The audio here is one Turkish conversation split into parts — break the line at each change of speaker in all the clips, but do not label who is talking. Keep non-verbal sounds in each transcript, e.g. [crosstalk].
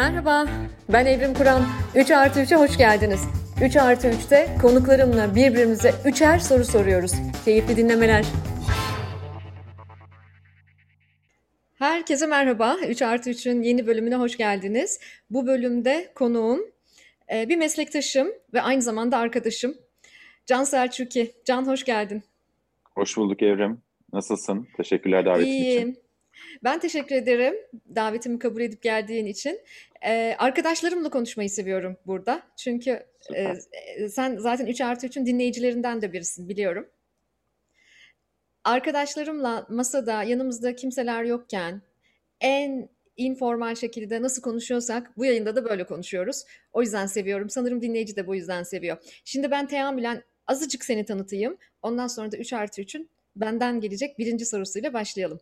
Merhaba, ben Evrim Kur'an. 3 artı 3'e hoş geldiniz. 3 artı 3'te konuklarımla birbirimize üçer soru soruyoruz. Keyifli dinlemeler. Herkese merhaba. 3 artı 3'ün yeni bölümüne hoş geldiniz. Bu bölümde konuğum e, bir meslektaşım ve aynı zamanda arkadaşım. Can Selçuki. Can hoş geldin.
Hoş bulduk Evrim. Nasılsın? Teşekkürler davetin İyiyim. için.
Ben teşekkür ederim davetimi kabul edip geldiğin için. Ee, arkadaşlarımla konuşmayı seviyorum burada. Çünkü e, sen zaten 3 artı 3'ün dinleyicilerinden de birisin biliyorum. Arkadaşlarımla masada yanımızda kimseler yokken en informal şekilde nasıl konuşuyorsak bu yayında da böyle konuşuyoruz. O yüzden seviyorum. Sanırım dinleyici de bu yüzden seviyor. Şimdi ben teamülen azıcık seni tanıtayım. Ondan sonra da 3 artı 3'ün benden gelecek birinci sorusuyla başlayalım.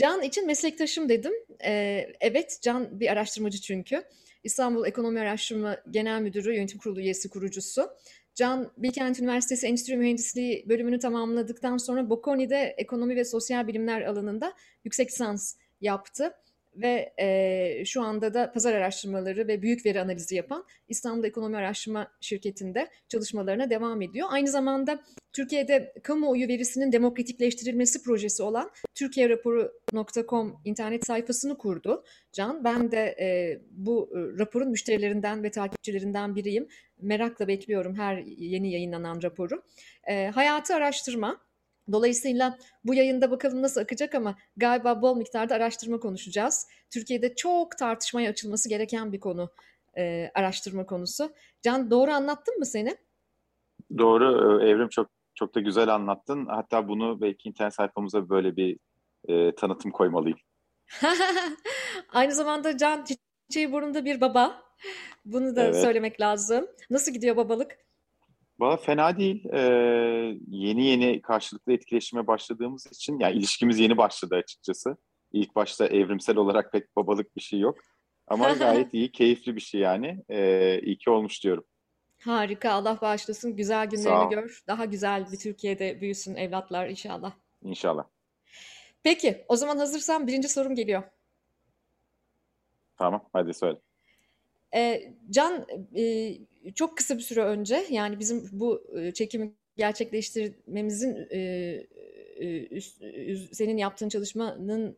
Can için meslektaşım dedim. Ee, evet, Can bir araştırmacı çünkü. İstanbul Ekonomi Araştırma Genel Müdürü, Yönetim Kurulu üyesi, kurucusu. Can, Bilkent Üniversitesi Endüstri Mühendisliği bölümünü tamamladıktan sonra Bocconi'de ekonomi ve sosyal bilimler alanında yüksek lisans yaptı ve e, şu anda da pazar araştırmaları ve büyük veri analizi yapan İstanbul Ekonomi Araştırma Şirketi'nde çalışmalarına devam ediyor. Aynı zamanda Türkiye'de kamuoyu verisinin demokratikleştirilmesi projesi olan türkiyeraporu.com internet sayfasını kurdu. Can, ben de e, bu raporun müşterilerinden ve takipçilerinden biriyim. Merakla bekliyorum her yeni yayınlanan raporu. E, hayatı araştırma, Dolayısıyla bu yayında bakalım nasıl akacak ama galiba bol miktarda araştırma konuşacağız. Türkiye'de çok tartışmaya açılması gereken bir konu e, araştırma konusu. Can doğru anlattın mı seni?
Doğru Evrim çok çok da güzel anlattın. Hatta bunu belki internet sayfamıza böyle bir e, tanıtım koymalıyım. [laughs]
Aynı zamanda Can çiçeği burnunda bir baba. Bunu da evet. söylemek lazım. Nasıl gidiyor babalık?
Valla fena değil. Ee, yeni yeni karşılıklı etkileşime başladığımız için, yani ilişkimiz yeni başladı açıkçası. İlk başta evrimsel olarak pek babalık bir şey yok. Ama [laughs] gayet iyi, keyifli bir şey yani. Ee, iyi ki olmuş diyorum.
Harika, Allah bağışlasın. Güzel günlerini gör. Daha güzel bir Türkiye'de büyüsün evlatlar inşallah.
İnşallah.
Peki, o zaman hazırsan birinci sorum geliyor.
Tamam, hadi söyle.
E, Can e, çok kısa bir süre önce yani bizim bu e, çekimi gerçekleştirmemizin e, e, senin yaptığın çalışmanın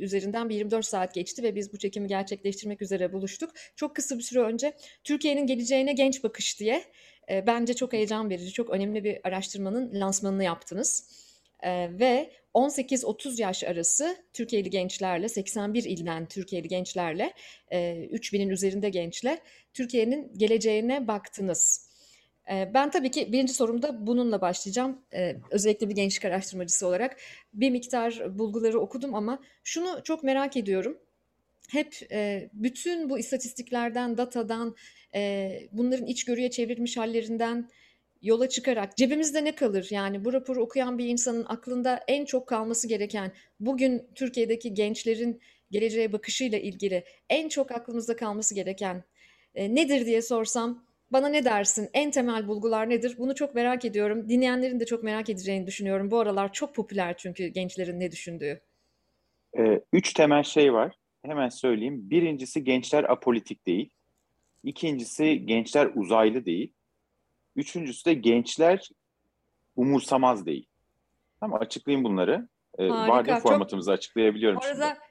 üzerinden bir 24 saat geçti ve biz bu çekimi gerçekleştirmek üzere buluştuk. Çok kısa bir süre önce Türkiye'nin geleceğine genç bakış diye bence çok heyecan verici, çok önemli bir araştırmanın lansmanını yaptınız. Ve 18-30 yaş arası Türkiye'li gençlerle, 81 ilden Türkiye'li gençlerle, 3000'in üzerinde gençle Türkiye'nin geleceğine baktınız. Ben tabii ki birinci sorumda bununla başlayacağım. Özellikle bir gençlik araştırmacısı olarak bir miktar bulguları okudum ama şunu çok merak ediyorum. Hep bütün bu istatistiklerden, datadan, bunların içgörüye çevrilmiş hallerinden yola çıkarak cebimizde ne kalır? Yani bu raporu okuyan bir insanın aklında en çok kalması gereken bugün Türkiye'deki gençlerin geleceğe bakışıyla ilgili en çok aklımızda kalması gereken e, nedir diye sorsam bana ne dersin? En temel bulgular nedir? Bunu çok merak ediyorum. Dinleyenlerin de çok merak edeceğini düşünüyorum. Bu aralar çok popüler çünkü gençlerin ne düşündüğü.
Ee, üç temel şey var. Hemen söyleyeyim. Birincisi gençler apolitik değil. İkincisi gençler uzaylı değil. Üçüncüsü de gençler umursamaz değil. Tamam açıklayayım bunları. Ee, Harika. formatımızı açıklayabiliyorum.
Bu arada şimdi.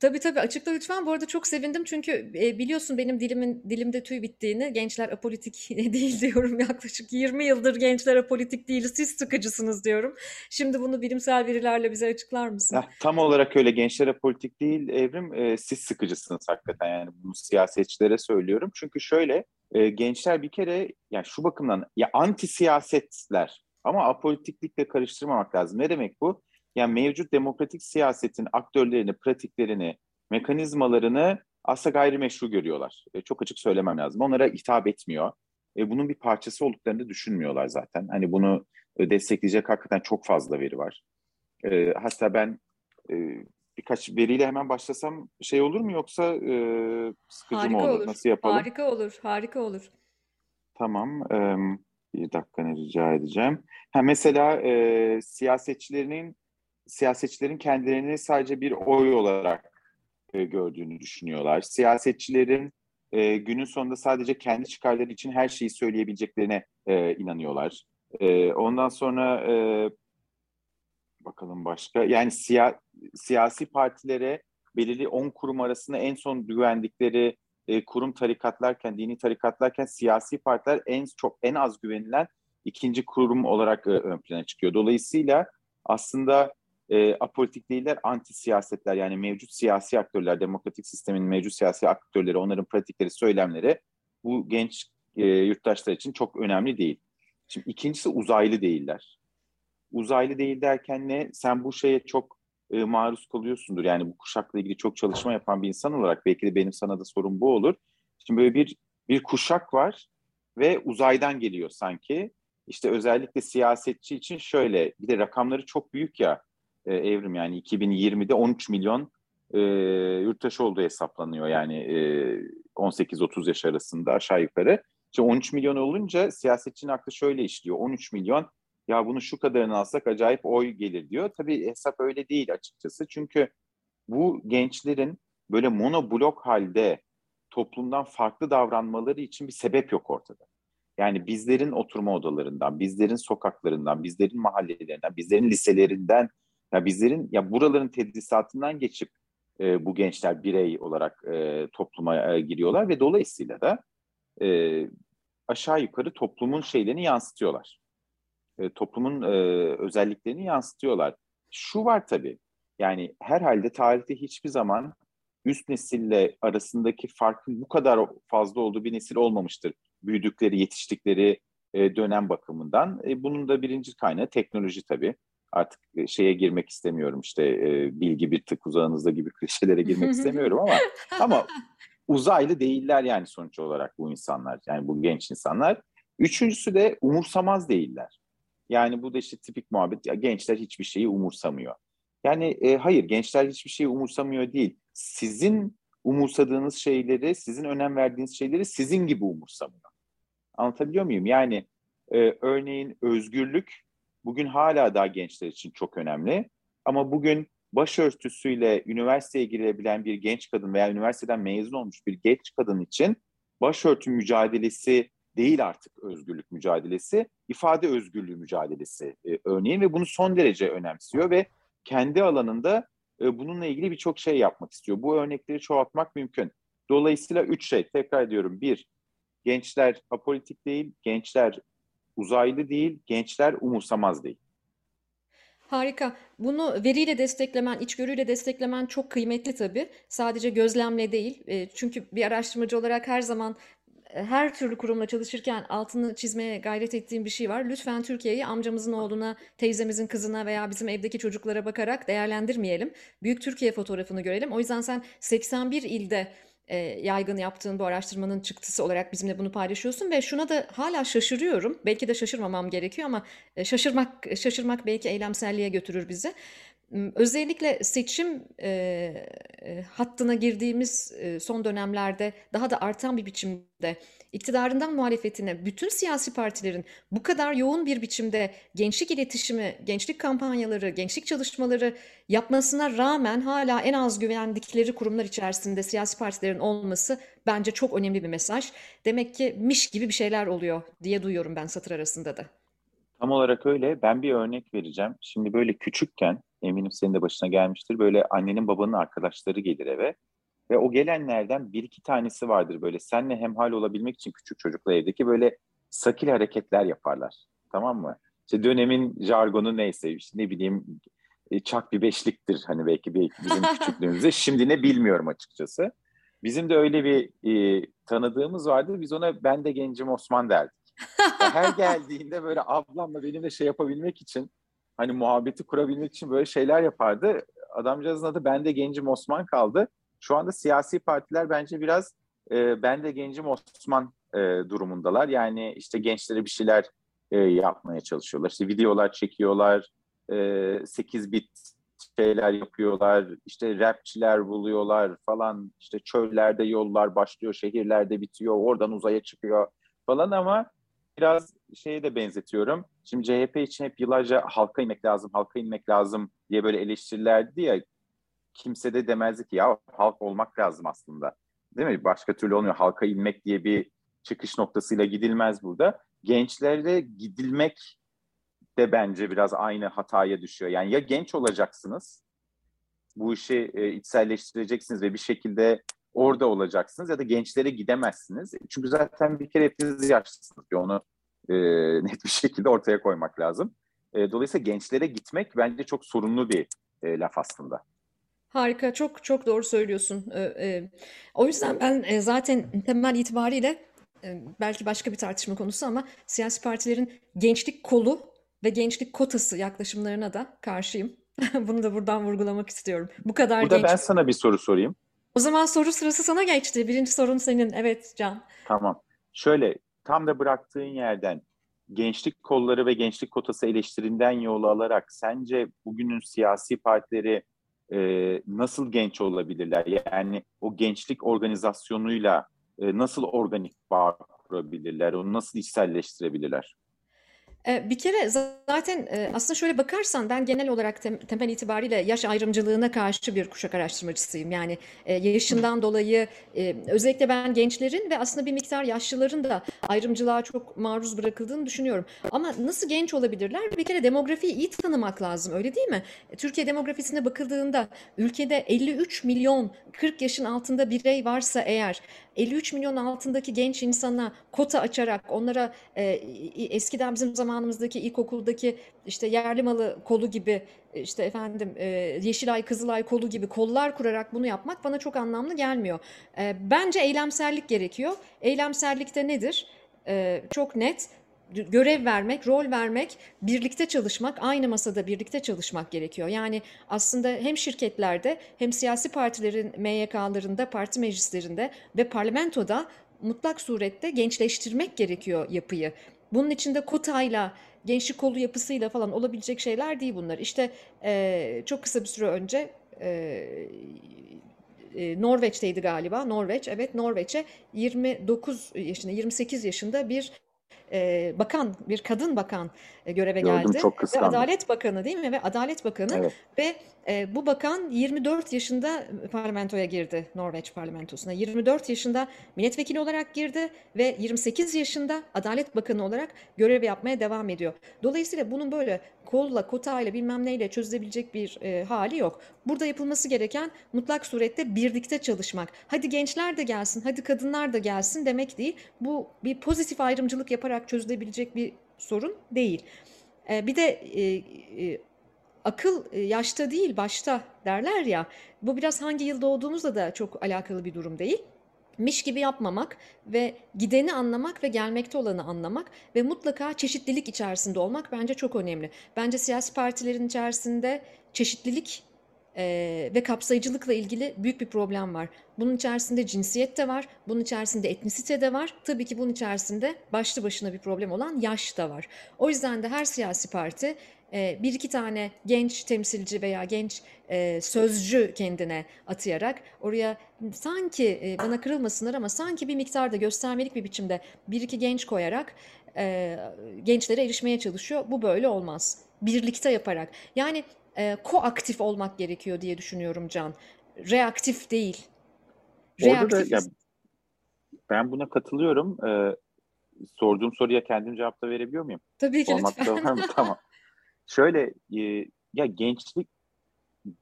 Tabii tabii açıkla lütfen. Bu arada çok sevindim çünkü e, biliyorsun benim dilimin dilimde tüy bittiğini. Gençler apolitik [laughs] değil diyorum. Yaklaşık 20 yıldır gençler apolitik değil. Siz sıkıcısınız diyorum. Şimdi bunu bilimsel verilerle bize açıklar mısın?
Ya, tam olarak öyle gençler apolitik değil Evrim. E, siz sıkıcısınız hakikaten yani bunu siyasetçilere söylüyorum. Çünkü şöyle e, gençler bir kere yani şu bakımdan ya anti siyasetler ama apolitiklikle karıştırmamak lazım. Ne demek bu? Yani mevcut demokratik siyasetin aktörlerini, pratiklerini, mekanizmalarını aslında gayrimeşru görüyorlar. E, çok açık söylemem lazım. Onlara hitap etmiyor. E, bunun bir parçası olduklarını da düşünmüyorlar zaten. Hani bunu e, destekleyecek hakikaten çok fazla veri var. E, hatta ben e, birkaç veriyle hemen başlasam şey olur mu yoksa e, sıkıcı harika mı olur? olur? Nasıl yapalım?
Harika olur, harika olur.
Tamam, e, bir dakikanı rica edeceğim. Ha, mesela e, siyasetçilerin siyasetçilerin kendilerini sadece bir oy olarak e, gördüğünü düşünüyorlar. Siyasetçilerin e, günün sonunda sadece kendi çıkarları için her şeyi söyleyebileceklerine e, inanıyorlar. E, ondan sonra e, bakalım başka yani siya, siyasi partilere belirli 10 kurum arasında en son güvendikleri e, kurum tarikatlarken, dini tarikatlarken siyasi partiler en çok en az güvenilen ikinci kurum olarak e, ön plana çıkıyor. Dolayısıyla aslında e, apolitik değiller, anti siyasetler yani mevcut siyasi aktörler, demokratik sistemin mevcut siyasi aktörleri, onların pratikleri, söylemleri bu genç e, yurttaşlar için çok önemli değil. Şimdi ikincisi uzaylı değiller. Uzaylı değil derken ne? Sen bu şeye çok e, maruz kalıyorsundur. Yani bu kuşakla ilgili çok çalışma yapan bir insan olarak belki de benim sana da sorun bu olur. Şimdi böyle bir bir kuşak var ve uzaydan geliyor sanki. İşte özellikle siyasetçi için şöyle bir de rakamları çok büyük ya e, evrim yani 2020'de 13 milyon e, yurttaş olduğu hesaplanıyor yani e, 18-30 yaş arasında aşağı yukarı. Şimdi 13 milyon olunca siyasetçinin aklı şöyle işliyor. 13 milyon ya bunu şu kadarını alsak acayip oy gelir diyor. Tabii hesap öyle değil açıkçası. Çünkü bu gençlerin böyle monoblok halde toplumdan farklı davranmaları için bir sebep yok ortada. Yani bizlerin oturma odalarından, bizlerin sokaklarından, bizlerin mahallelerinden, bizlerin liselerinden, ya bizlerin ya buraların tedrisatından geçip e, bu gençler birey olarak e, topluma e, giriyorlar ve dolayısıyla da e, aşağı yukarı toplumun şeylerini yansıtıyorlar. E, toplumun e, özelliklerini yansıtıyorlar. Şu var tabii, yani herhalde tarihte hiçbir zaman üst nesille arasındaki farkın bu kadar fazla olduğu bir nesil olmamıştır. Büyüdükleri, yetiştikleri e, dönem bakımından. E, bunun da birinci kaynağı teknoloji tabii. Artık e, şeye girmek istemiyorum işte e, bilgi bir tık uzağınızda gibi [laughs] klişelere girmek [laughs] istemiyorum ama ama [laughs] uzaylı değiller yani sonuç olarak bu insanlar. Yani bu genç insanlar. Üçüncüsü de umursamaz değiller. Yani bu da işte tipik muhabbet. Ya gençler hiçbir şeyi umursamıyor. Yani e, hayır gençler hiçbir şeyi umursamıyor değil. Sizin umursadığınız şeyleri, sizin önem verdiğiniz şeyleri sizin gibi umursamıyor. Anlatabiliyor muyum? Yani e, örneğin özgürlük bugün hala daha gençler için çok önemli. Ama bugün başörtüsüyle üniversiteye girebilen bir genç kadın veya üniversiteden mezun olmuş bir genç kadın için başörtü mücadelesi değil artık özgürlük mücadelesi, ifade özgürlüğü mücadelesi e, örneğin ve bunu son derece önemsiyor ve kendi alanında e, bununla ilgili birçok şey yapmak istiyor. Bu örnekleri çoğaltmak mümkün. Dolayısıyla üç şey, tekrar ediyorum. Bir, gençler apolitik değil, gençler uzaylı değil, gençler umursamaz değil.
Harika. Bunu veriyle desteklemen, içgörüyle desteklemen çok kıymetli tabii. Sadece gözlemle değil. E, çünkü bir araştırmacı olarak her zaman e, her türlü kurumla çalışırken altını çizmeye gayret ettiğim bir şey var. Lütfen Türkiye'yi amcamızın oğluna, teyzemizin kızına veya bizim evdeki çocuklara bakarak değerlendirmeyelim. Büyük Türkiye fotoğrafını görelim. O yüzden sen 81 ilde e, yaygın yaptığın bu araştırmanın çıktısı olarak bizimle bunu paylaşıyorsun ve şuna da hala şaşırıyorum. Belki de şaşırmamam gerekiyor ama e, şaşırmak şaşırmak belki eylemselliğe götürür bizi. Özellikle seçim e, e, hattına girdiğimiz e, son dönemlerde daha da artan bir biçimde iktidarından muhalefetine bütün siyasi partilerin bu kadar yoğun bir biçimde gençlik iletişimi, gençlik kampanyaları, gençlik çalışmaları yapmasına rağmen hala en az güvendikleri kurumlar içerisinde siyasi partilerin olması bence çok önemli bir mesaj. Demek ki miş gibi bir şeyler oluyor diye duyuyorum ben satır arasında da.
Tam olarak öyle. Ben bir örnek vereceğim. Şimdi böyle küçükken eminim senin de başına gelmiştir. Böyle annenin babanın arkadaşları gelir eve. Ve o gelenlerden bir iki tanesi vardır böyle senle hemhal olabilmek için küçük çocukla evdeki böyle sakil hareketler yaparlar. Tamam mı? İşte dönemin jargonu neyse işte ne bileyim e, çak bir beşliktir hani belki, belki bizim [laughs] küçüklüğümüzde. Şimdi ne bilmiyorum açıkçası. Bizim de öyle bir e, tanıdığımız vardı. Biz ona ben de gencim Osman derdik. Her [laughs] geldiğinde böyle ablamla benimle şey yapabilmek için hani muhabbeti kurabilmek için böyle şeyler yapardı. Adamcağızın adı Ben de Gencim Osman kaldı. Şu anda siyasi partiler bence biraz e, Ben de Gencim Osman e, durumundalar. Yani işte gençlere bir şeyler e, yapmaya çalışıyorlar. İşte videolar çekiyorlar, e, 8 bit şeyler yapıyorlar, işte rapçiler buluyorlar falan, işte çöllerde yollar başlıyor, şehirlerde bitiyor, oradan uzaya çıkıyor falan ama biraz şeye de benzetiyorum. Şimdi CHP için hep yıllarca halka inmek lazım, halka inmek lazım diye böyle eleştirilerdi ya. Kimse de demezdi ki ya halk olmak lazım aslında. Değil mi? Başka türlü olmuyor. Halka inmek diye bir çıkış noktasıyla gidilmez burada. Gençlere gidilmek de bence biraz aynı hataya düşüyor. Yani ya genç olacaksınız, bu işi e, içselleştireceksiniz ve bir şekilde orada olacaksınız ya da gençlere gidemezsiniz. Çünkü zaten bir kere hepiniz yaşlısınız. Onu e, [laughs] net bir şekilde ortaya koymak lazım. E, dolayısıyla gençlere gitmek bence çok sorunlu bir e, laf aslında.
Harika, çok çok doğru söylüyorsun. Ee, e, o yüzden ben e, zaten temel itibariyle e, belki başka bir tartışma konusu ama siyasi partilerin gençlik kolu ve gençlik kotası yaklaşımlarına da karşıyım. [laughs] Bunu da buradan vurgulamak istiyorum. Bu kadar
Burada
genç.
ben sana bir soru sorayım.
O zaman soru sırası sana geçti. Birinci sorun senin. Evet Can.
Tamam. Şöyle tam da bıraktığın yerden gençlik kolları ve gençlik kotası eleştirinden yol alarak sence bugünün siyasi partileri e, nasıl genç olabilirler? Yani o gençlik organizasyonuyla e, nasıl organik bağ kurabilirler? Onu nasıl içselleştirebilirler?
E, bir kere zaten e, aslında şöyle bakarsan ben genel olarak temel itibariyle yaş ayrımcılığına karşı bir kuşak araştırmacısıyım. Yani e, yaşından dolayı özellikle ben gençlerin ve aslında bir miktar yaşlıların da ayrımcılığa çok maruz bırakıldığını düşünüyorum. Ama nasıl genç olabilirler? Bir kere demografiyi iyi tanımak lazım öyle değil mi? Türkiye demografisine bakıldığında ülkede 53 milyon 40 yaşın altında birey varsa eğer 53 milyon altındaki genç insana kota açarak onlara e, eskiden bizim zamanımızdaki ilkokuldaki işte yerli malı kolu gibi işte efendim e, Yeşilay Kızılay kolu gibi kollar kurarak bunu yapmak bana çok anlamlı gelmiyor. E, bence eylemsellik gerekiyor. Eylemsellikte nedir? E, çok net görev vermek, rol vermek, birlikte çalışmak, aynı masada birlikte çalışmak gerekiyor. Yani aslında hem şirketlerde hem siyasi partilerin MYK'larında, parti meclislerinde ve parlamentoda mutlak surette gençleştirmek gerekiyor yapıyı. Bunun içinde kotayla, gençlik kolu yapısıyla falan olabilecek şeyler değil bunlar. İşte e, çok kısa bir süre önce e, e, Norveç'teydi galiba. Norveç, evet Norveç'e 29 yaşında, 28 yaşında bir bakan, bir kadın bakan göreve
Gördüm,
geldi.
çok
Ve Adalet Bakanı değil mi? Ve Adalet Bakanı
evet.
ve e, bu bakan 24 yaşında parlamentoya girdi, Norveç parlamentosuna. 24 yaşında milletvekili olarak girdi ve 28 yaşında Adalet Bakanı olarak görev yapmaya devam ediyor. Dolayısıyla bunun böyle kolla, kotayla bilmem neyle çözülebilecek bir e, hali yok. Burada yapılması gereken mutlak surette birlikte çalışmak. Hadi gençler de gelsin, hadi kadınlar da gelsin demek değil. Bu bir pozitif ayrımcılık yaparak çözülebilecek bir sorun değil. E, bir de e, e, akıl e, yaşta değil başta derler ya. Bu biraz hangi yıl doğduğumuzla da çok alakalı bir durum değil miş gibi yapmamak ve gideni anlamak ve gelmekte olanı anlamak ve mutlaka çeşitlilik içerisinde olmak bence çok önemli. Bence siyasi partilerin içerisinde çeşitlilik ve kapsayıcılıkla ilgili büyük bir problem var. Bunun içerisinde cinsiyet de var, bunun içerisinde etnisite de var. Tabii ki bunun içerisinde başlı başına bir problem olan yaş da var. O yüzden de her siyasi parti bir iki tane genç temsilci veya genç sözcü kendine atayarak oraya sanki bana kırılmasınlar ama sanki bir miktarda göstermelik bir biçimde bir iki genç koyarak gençlere erişmeye çalışıyor. Bu böyle olmaz. Birlikte yaparak. Yani koaktif olmak gerekiyor diye düşünüyorum Can. Reaktif değil.
Reaktif. Orada da ya, ben buna katılıyorum. Ee, sorduğum soruya kendim cevap da verebiliyor muyum?
Tabii ki
Olmak
lütfen.
Var mı? [laughs] tamam. Şöyle e, ya gençlik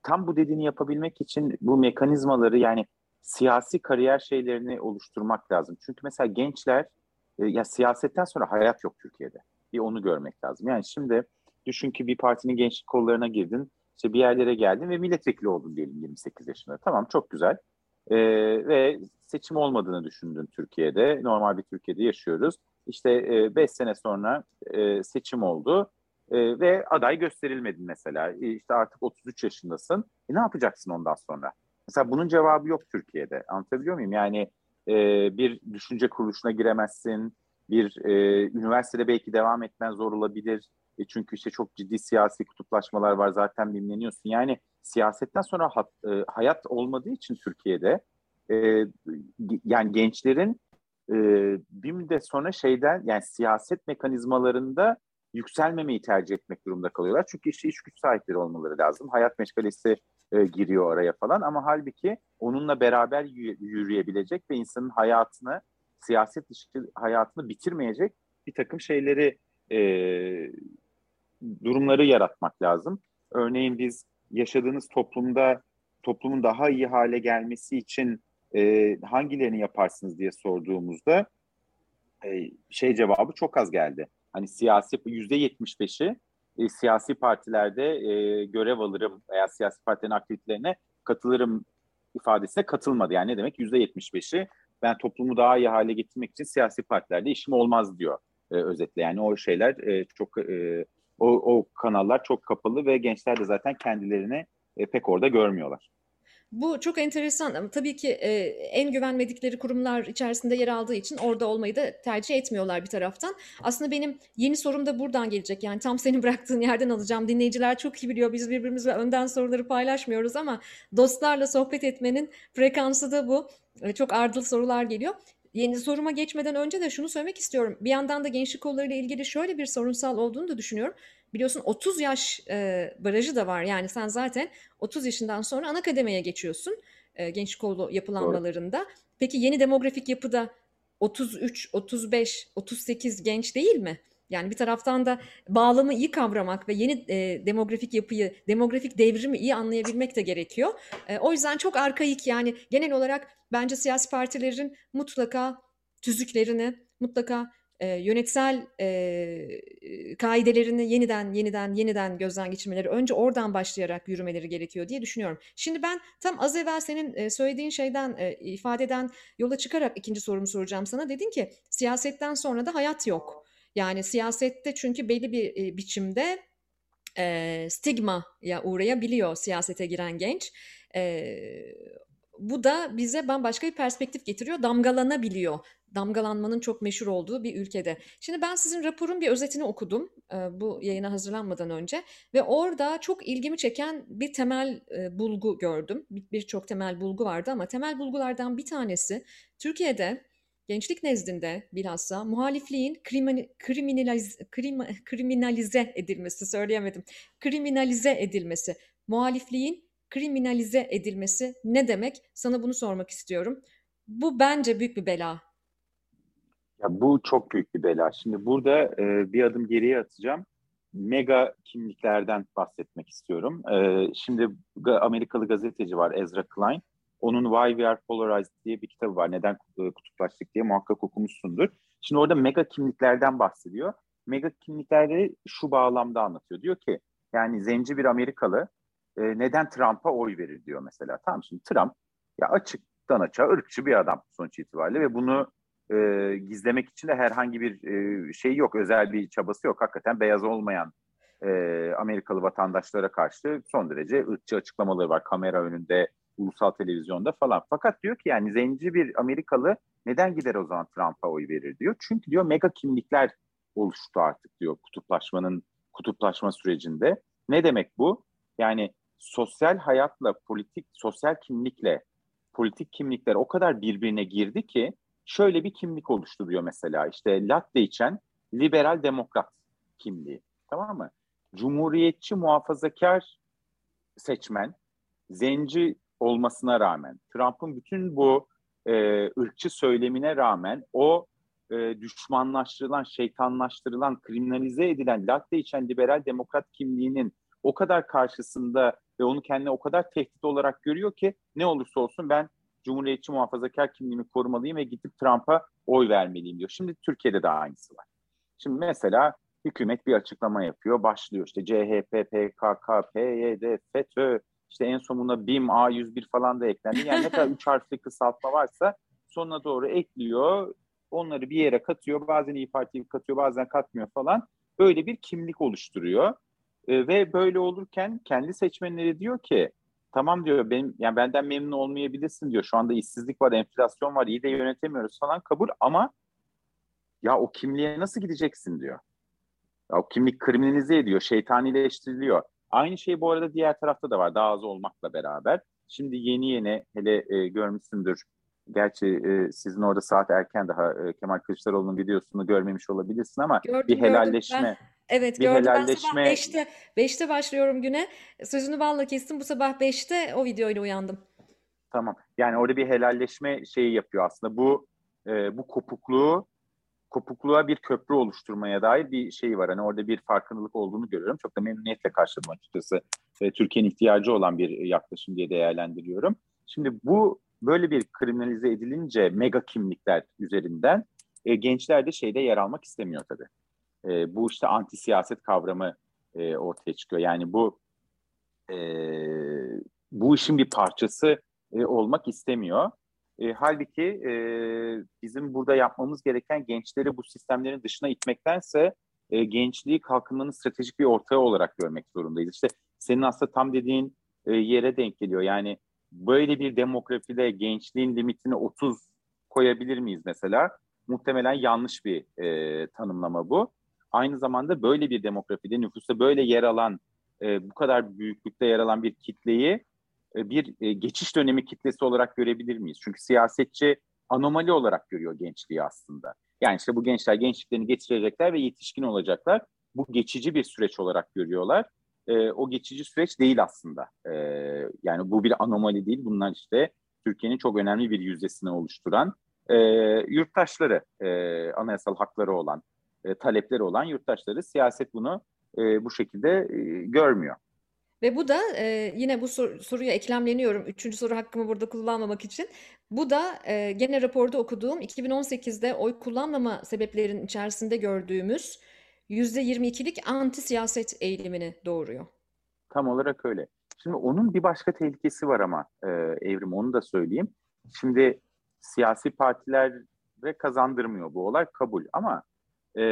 tam bu dediğini yapabilmek için bu mekanizmaları yani siyasi kariyer şeylerini oluşturmak lazım. Çünkü mesela gençler e, ya siyasetten sonra hayat yok Türkiye'de. Bir onu görmek lazım. Yani şimdi düşün ki bir partinin gençlik kollarına girdin, işte bir yerlere geldin ve milletvekili oldun diyelim 28 yaşında. Tamam çok güzel. E, ve seçim olmadığını düşündün Türkiye'de. Normal bir Türkiye'de yaşıyoruz. İşte 5 e, sene sonra e, seçim oldu e, ve aday gösterilmedin mesela. E, işte artık 33 yaşındasın. E, ne yapacaksın ondan sonra? Mesela bunun cevabı yok Türkiye'de. Anlatabiliyor muyum? Yani e, bir düşünce kuruluşuna giremezsin. Bir e, üniversitede belki devam etmen zor olabilir. E, çünkü işte çok ciddi siyasi kutuplaşmalar var. Zaten bilineniyorsun. Yani siyasetten sonra hat, e, hayat olmadığı için Türkiye'de e, yani gençlerin e, bir müddet sonra şeyden yani siyaset mekanizmalarında yükselmemeyi tercih etmek durumunda kalıyorlar. Çünkü işte iş güç sahipleri olmaları lazım. Hayat meşgalesi e, giriyor araya falan ama halbuki onunla beraber yürüyebilecek ve insanın hayatını siyaset dışı hayatını bitirmeyecek bir takım şeyleri e, durumları yaratmak lazım. Örneğin biz yaşadığınız toplumda toplumun daha iyi hale gelmesi için e, hangilerini yaparsınız diye sorduğumuzda e, şey cevabı çok az geldi. Hani siyasi yüzde yetmiş beşi e, siyasi partilerde e, görev alırım veya siyasi partilerin aktivitelerine katılırım ifadesine katılmadı. Yani ne demek? Yüzde yetmiş beşi ben toplumu daha iyi hale getirmek için siyasi partilerde işim olmaz diyor e, özetle. Yani o şeyler e, çok e, o, o kanallar çok kapalı ve gençler de zaten kendilerini e, pek orada görmüyorlar.
Bu çok enteresan ama tabii ki e, en güvenmedikleri kurumlar içerisinde yer aldığı için orada olmayı da tercih etmiyorlar bir taraftan. Aslında benim yeni sorum da buradan gelecek. Yani tam senin [laughs] bıraktığın yerden alacağım. Dinleyiciler çok iyi biliyor. Biz birbirimizle önden soruları paylaşmıyoruz ama dostlarla sohbet etmenin frekansı da bu. E, çok ardıl sorular geliyor. Yeni soruma geçmeden önce de şunu söylemek istiyorum. Bir yandan da gençlik kollarıyla ilgili şöyle bir sorunsal olduğunu da düşünüyorum. Biliyorsun 30 yaş e, barajı da var. Yani sen zaten 30 yaşından sonra ana kademeye geçiyorsun e, gençlik kolu yapılanmalarında. Doğru. Peki yeni demografik yapıda 33, 35, 38 genç değil mi? Yani bir taraftan da bağlamı iyi kavramak ve yeni e, demografik yapıyı, demografik devrimi iyi anlayabilmek de gerekiyor. E, o yüzden çok arkaik yani genel olarak bence siyasi partilerin mutlaka tüzüklerini, mutlaka e, yönetsel e, kaidelerini yeniden yeniden yeniden gözden geçirmeleri önce oradan başlayarak yürümeleri gerekiyor diye düşünüyorum. Şimdi ben tam az evvel senin e, söylediğin şeyden e, ifadeden yola çıkarak ikinci sorumu soracağım sana. Dedin ki siyasetten sonra da hayat yok. Yani siyasette çünkü belli bir biçimde e, stigmaya uğrayabiliyor siyasete giren genç. E, bu da bize bambaşka bir perspektif getiriyor, damgalanabiliyor. Damgalanmanın çok meşhur olduğu bir ülkede. Şimdi ben sizin raporun bir özetini okudum e, bu yayına hazırlanmadan önce ve orada çok ilgimi çeken bir temel e, bulgu gördüm. Birçok bir temel bulgu vardı ama temel bulgulardan bir tanesi Türkiye'de gençlik nezdinde bilhassa muhalifliğin krimin, kriminalize, krim, kriminalize edilmesi, söyleyemedim, kriminalize edilmesi, muhalifliğin kriminalize edilmesi ne demek? Sana bunu sormak istiyorum. Bu bence büyük bir bela.
Ya bu çok büyük bir bela. Şimdi burada e, bir adım geriye atacağım. Mega kimliklerden bahsetmek istiyorum. E, şimdi Amerikalı gazeteci var Ezra Klein. Onun Why We Are Polarized diye bir kitabı var. Neden e, kutuplaştık diye muhakkak okumuşsundur. Şimdi orada mega kimliklerden bahsediyor. Mega kimlikleri şu bağlamda anlatıyor. Diyor ki yani zenci bir Amerikalı e, neden Trump'a oy verir diyor mesela. Tamam şimdi Trump ya açıktan açığa ırkçı bir adam sonuç itibariyle ve bunu e, gizlemek için de herhangi bir e, şey yok, özel bir çabası yok. Hakikaten beyaz olmayan e, Amerikalı vatandaşlara karşı son derece ırkçı açıklamaları var kamera önünde, ulusal televizyonda falan. Fakat diyor ki yani zenci bir Amerikalı neden gider o zaman Trump'a oy verir diyor. Çünkü diyor mega kimlikler oluştu artık diyor kutuplaşmanın kutuplaşma sürecinde. Ne demek bu? Yani sosyal hayatla politik, sosyal kimlikle politik kimlikler o kadar birbirine girdi ki şöyle bir kimlik oluşturuyor mesela. İşte latte içen liberal demokrat kimliği. Tamam mı? Cumhuriyetçi muhafazakar seçmen, zenci olmasına rağmen, Trump'ın bütün bu e, ırkçı söylemine rağmen o e, düşmanlaştırılan, şeytanlaştırılan, kriminalize edilen latte içen liberal demokrat kimliğinin o kadar karşısında ve onu kendine o kadar tehdit olarak görüyor ki ne olursa olsun ben Cumhuriyetçi muhafazakar kimliğimi korumalıyım ve gidip Trump'a oy vermeliyim diyor. Şimdi Türkiye'de de aynısı var. Şimdi mesela hükümet bir açıklama yapıyor. Başlıyor işte CHP, PKK, PYD, FETÖ, işte en sonuna BİM, A101 falan da eklendi. Yani ne kadar [laughs] üç harfli kısaltma varsa sonuna doğru ekliyor. Onları bir yere katıyor. Bazen İyi Parti'yi katıyor, bazen katmıyor falan. Böyle bir kimlik oluşturuyor. E, ve böyle olurken kendi seçmenleri diyor ki tamam diyor benim yani benden memnun olmayabilirsin diyor. Şu anda işsizlik var, enflasyon var, iyi de yönetemiyoruz falan kabul ama ya o kimliğe nasıl gideceksin diyor. Ya o kimlik kriminalize ediyor, şeytanileştiriliyor. Aynı şey bu arada diğer tarafta da var daha az olmakla beraber. Şimdi yeni yeni hele e, görmüşsündür. Gerçi e, sizin orada saat erken daha e, Kemal Kılıçdaroğlu'nun videosunu görmemiş olabilirsin ama
gördüm,
bir helalleşme.
Gördüm. Evet
Bir
gördüm. Ben sabah
helalleşme
beşte beşte başlıyorum güne. Sözünü balla kestim. Bu sabah beşte o videoyla uyandım.
tamam. Yani orada bir helalleşme şeyi yapıyor aslında. Bu e, bu kopukluğu kopukluğa bir köprü oluşturmaya dair bir şey var. Hani orada bir farkındalık olduğunu görüyorum. Çok da memnuniyetle karşıladım açıkçası. E, Türkiye'nin ihtiyacı olan bir yaklaşım diye değerlendiriyorum. Şimdi bu böyle bir kriminalize edilince mega kimlikler üzerinden e, gençler de şeyde yer almak istemiyor tabii. E, bu işte anti siyaset kavramı e, ortaya çıkıyor. Yani bu e, bu işin bir parçası e, olmak istemiyor. E, halbuki e, bizim burada yapmamız gereken gençleri bu sistemlerin dışına itmektense e, gençliği kalkınmanın stratejik bir ortağı olarak görmek zorundayız. İşte senin aslında tam dediğin e, yere denk geliyor. Yani böyle bir demografide gençliğin limitini 30 koyabilir miyiz mesela? Muhtemelen yanlış bir e, tanımlama bu. Aynı zamanda böyle bir demografide nüfusta böyle yer alan, e, bu kadar büyüklükte yer alan bir kitleyi bir e, geçiş dönemi kitlesi olarak görebilir miyiz? Çünkü siyasetçi anomali olarak görüyor gençliği aslında. Yani işte bu gençler gençliklerini getirecekler ve yetişkin olacaklar. Bu geçici bir süreç olarak görüyorlar. E, o geçici süreç değil aslında. E, yani bu bir anomali değil. Bunlar işte Türkiye'nin çok önemli bir yüzdesini oluşturan e, yurttaşları, e, anayasal hakları olan, e, talepleri olan yurttaşları. Siyaset bunu e, bu şekilde e, görmüyor.
Ve bu da e, yine bu sor, soruya eklemleniyorum. Üçüncü soru hakkımı burada kullanmamak için. Bu da e, gene raporda okuduğum 2018'de oy kullanmama sebeplerinin içerisinde gördüğümüz %22'lik anti siyaset eğilimini doğuruyor.
Tam olarak öyle. Şimdi onun bir başka tehlikesi var ama e, Evrim onu da söyleyeyim. Şimdi siyasi partilere kazandırmıyor bu olay kabul ama e,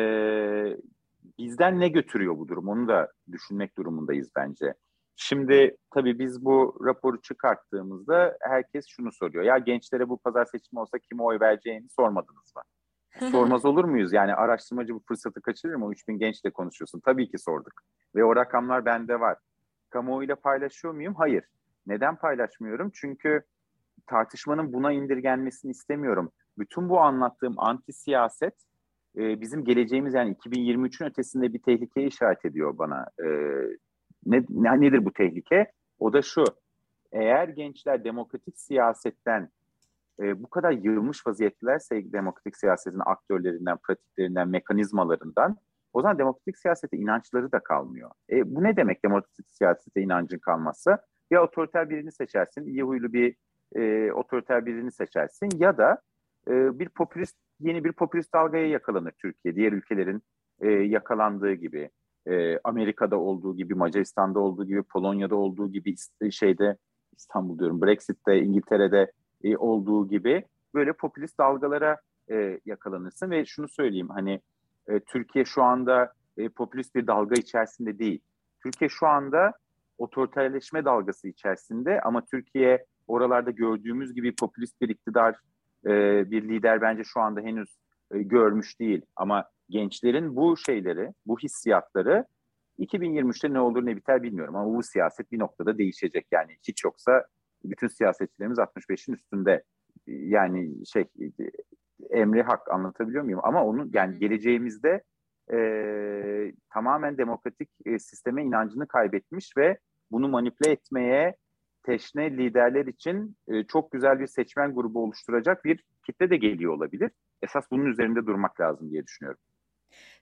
bizden ne götürüyor bu durum onu da düşünmek durumundayız bence. Şimdi tabii biz bu raporu çıkarttığımızda herkes şunu soruyor. Ya gençlere bu pazar seçimi olsa kime oy vereceğini sormadınız mı? [laughs] Sormaz olur muyuz? Yani araştırmacı bu fırsatı kaçırır mı? 3000 gençle konuşuyorsun. Tabii ki sorduk. Ve o rakamlar bende var. Kamuoyuyla paylaşıyor muyum? Hayır. Neden paylaşmıyorum? Çünkü tartışmanın buna indirgenmesini istemiyorum. Bütün bu anlattığım anti siyaset e, bizim geleceğimiz yani 2023'ün ötesinde bir tehlikeye işaret ediyor bana. E, ne, ne, nedir bu tehlike? O da şu. Eğer gençler demokratik siyasetten e, bu kadar yığılmış vaziyettelerse demokratik siyasetin aktörlerinden, pratiklerinden, mekanizmalarından o zaman demokratik siyasete inançları da kalmıyor. E, bu ne demek demokratik siyasete inancın kalmazsa? Ya otoriter birini seçersin, iyi huylu bir e, otoriter birini seçersin ya da e, bir popülist yeni bir popülist dalgaya yakalanır Türkiye. Diğer ülkelerin e, yakalandığı gibi e, Amerika'da olduğu gibi, Macaristan'da olduğu gibi, Polonya'da olduğu gibi, şeyde İstanbul diyorum, Brexit'te, İngiltere'de e, olduğu gibi böyle popülist dalgalara e, yakalanırsın ve şunu söyleyeyim hani e, Türkiye şu anda e, popülist bir dalga içerisinde değil. Türkiye şu anda otoriterleşme dalgası içerisinde ama Türkiye oralarda gördüğümüz gibi popülist bir iktidar, e, bir lider bence şu anda henüz e, görmüş değil. Ama gençlerin bu şeyleri, bu hissiyatları 2023'te ne olur ne biter bilmiyorum ama bu siyaset bir noktada değişecek. Yani hiç yoksa bütün siyasetçilerimiz 65'in üstünde yani şey emri hak anlatabiliyor muyum? Ama onun yani geleceğimizde e, tamamen demokratik e, sisteme inancını kaybetmiş ve bunu manipüle etmeye teşne liderler için e, çok güzel bir seçmen grubu oluşturacak bir kitle de geliyor olabilir. Esas bunun üzerinde durmak lazım diye düşünüyorum.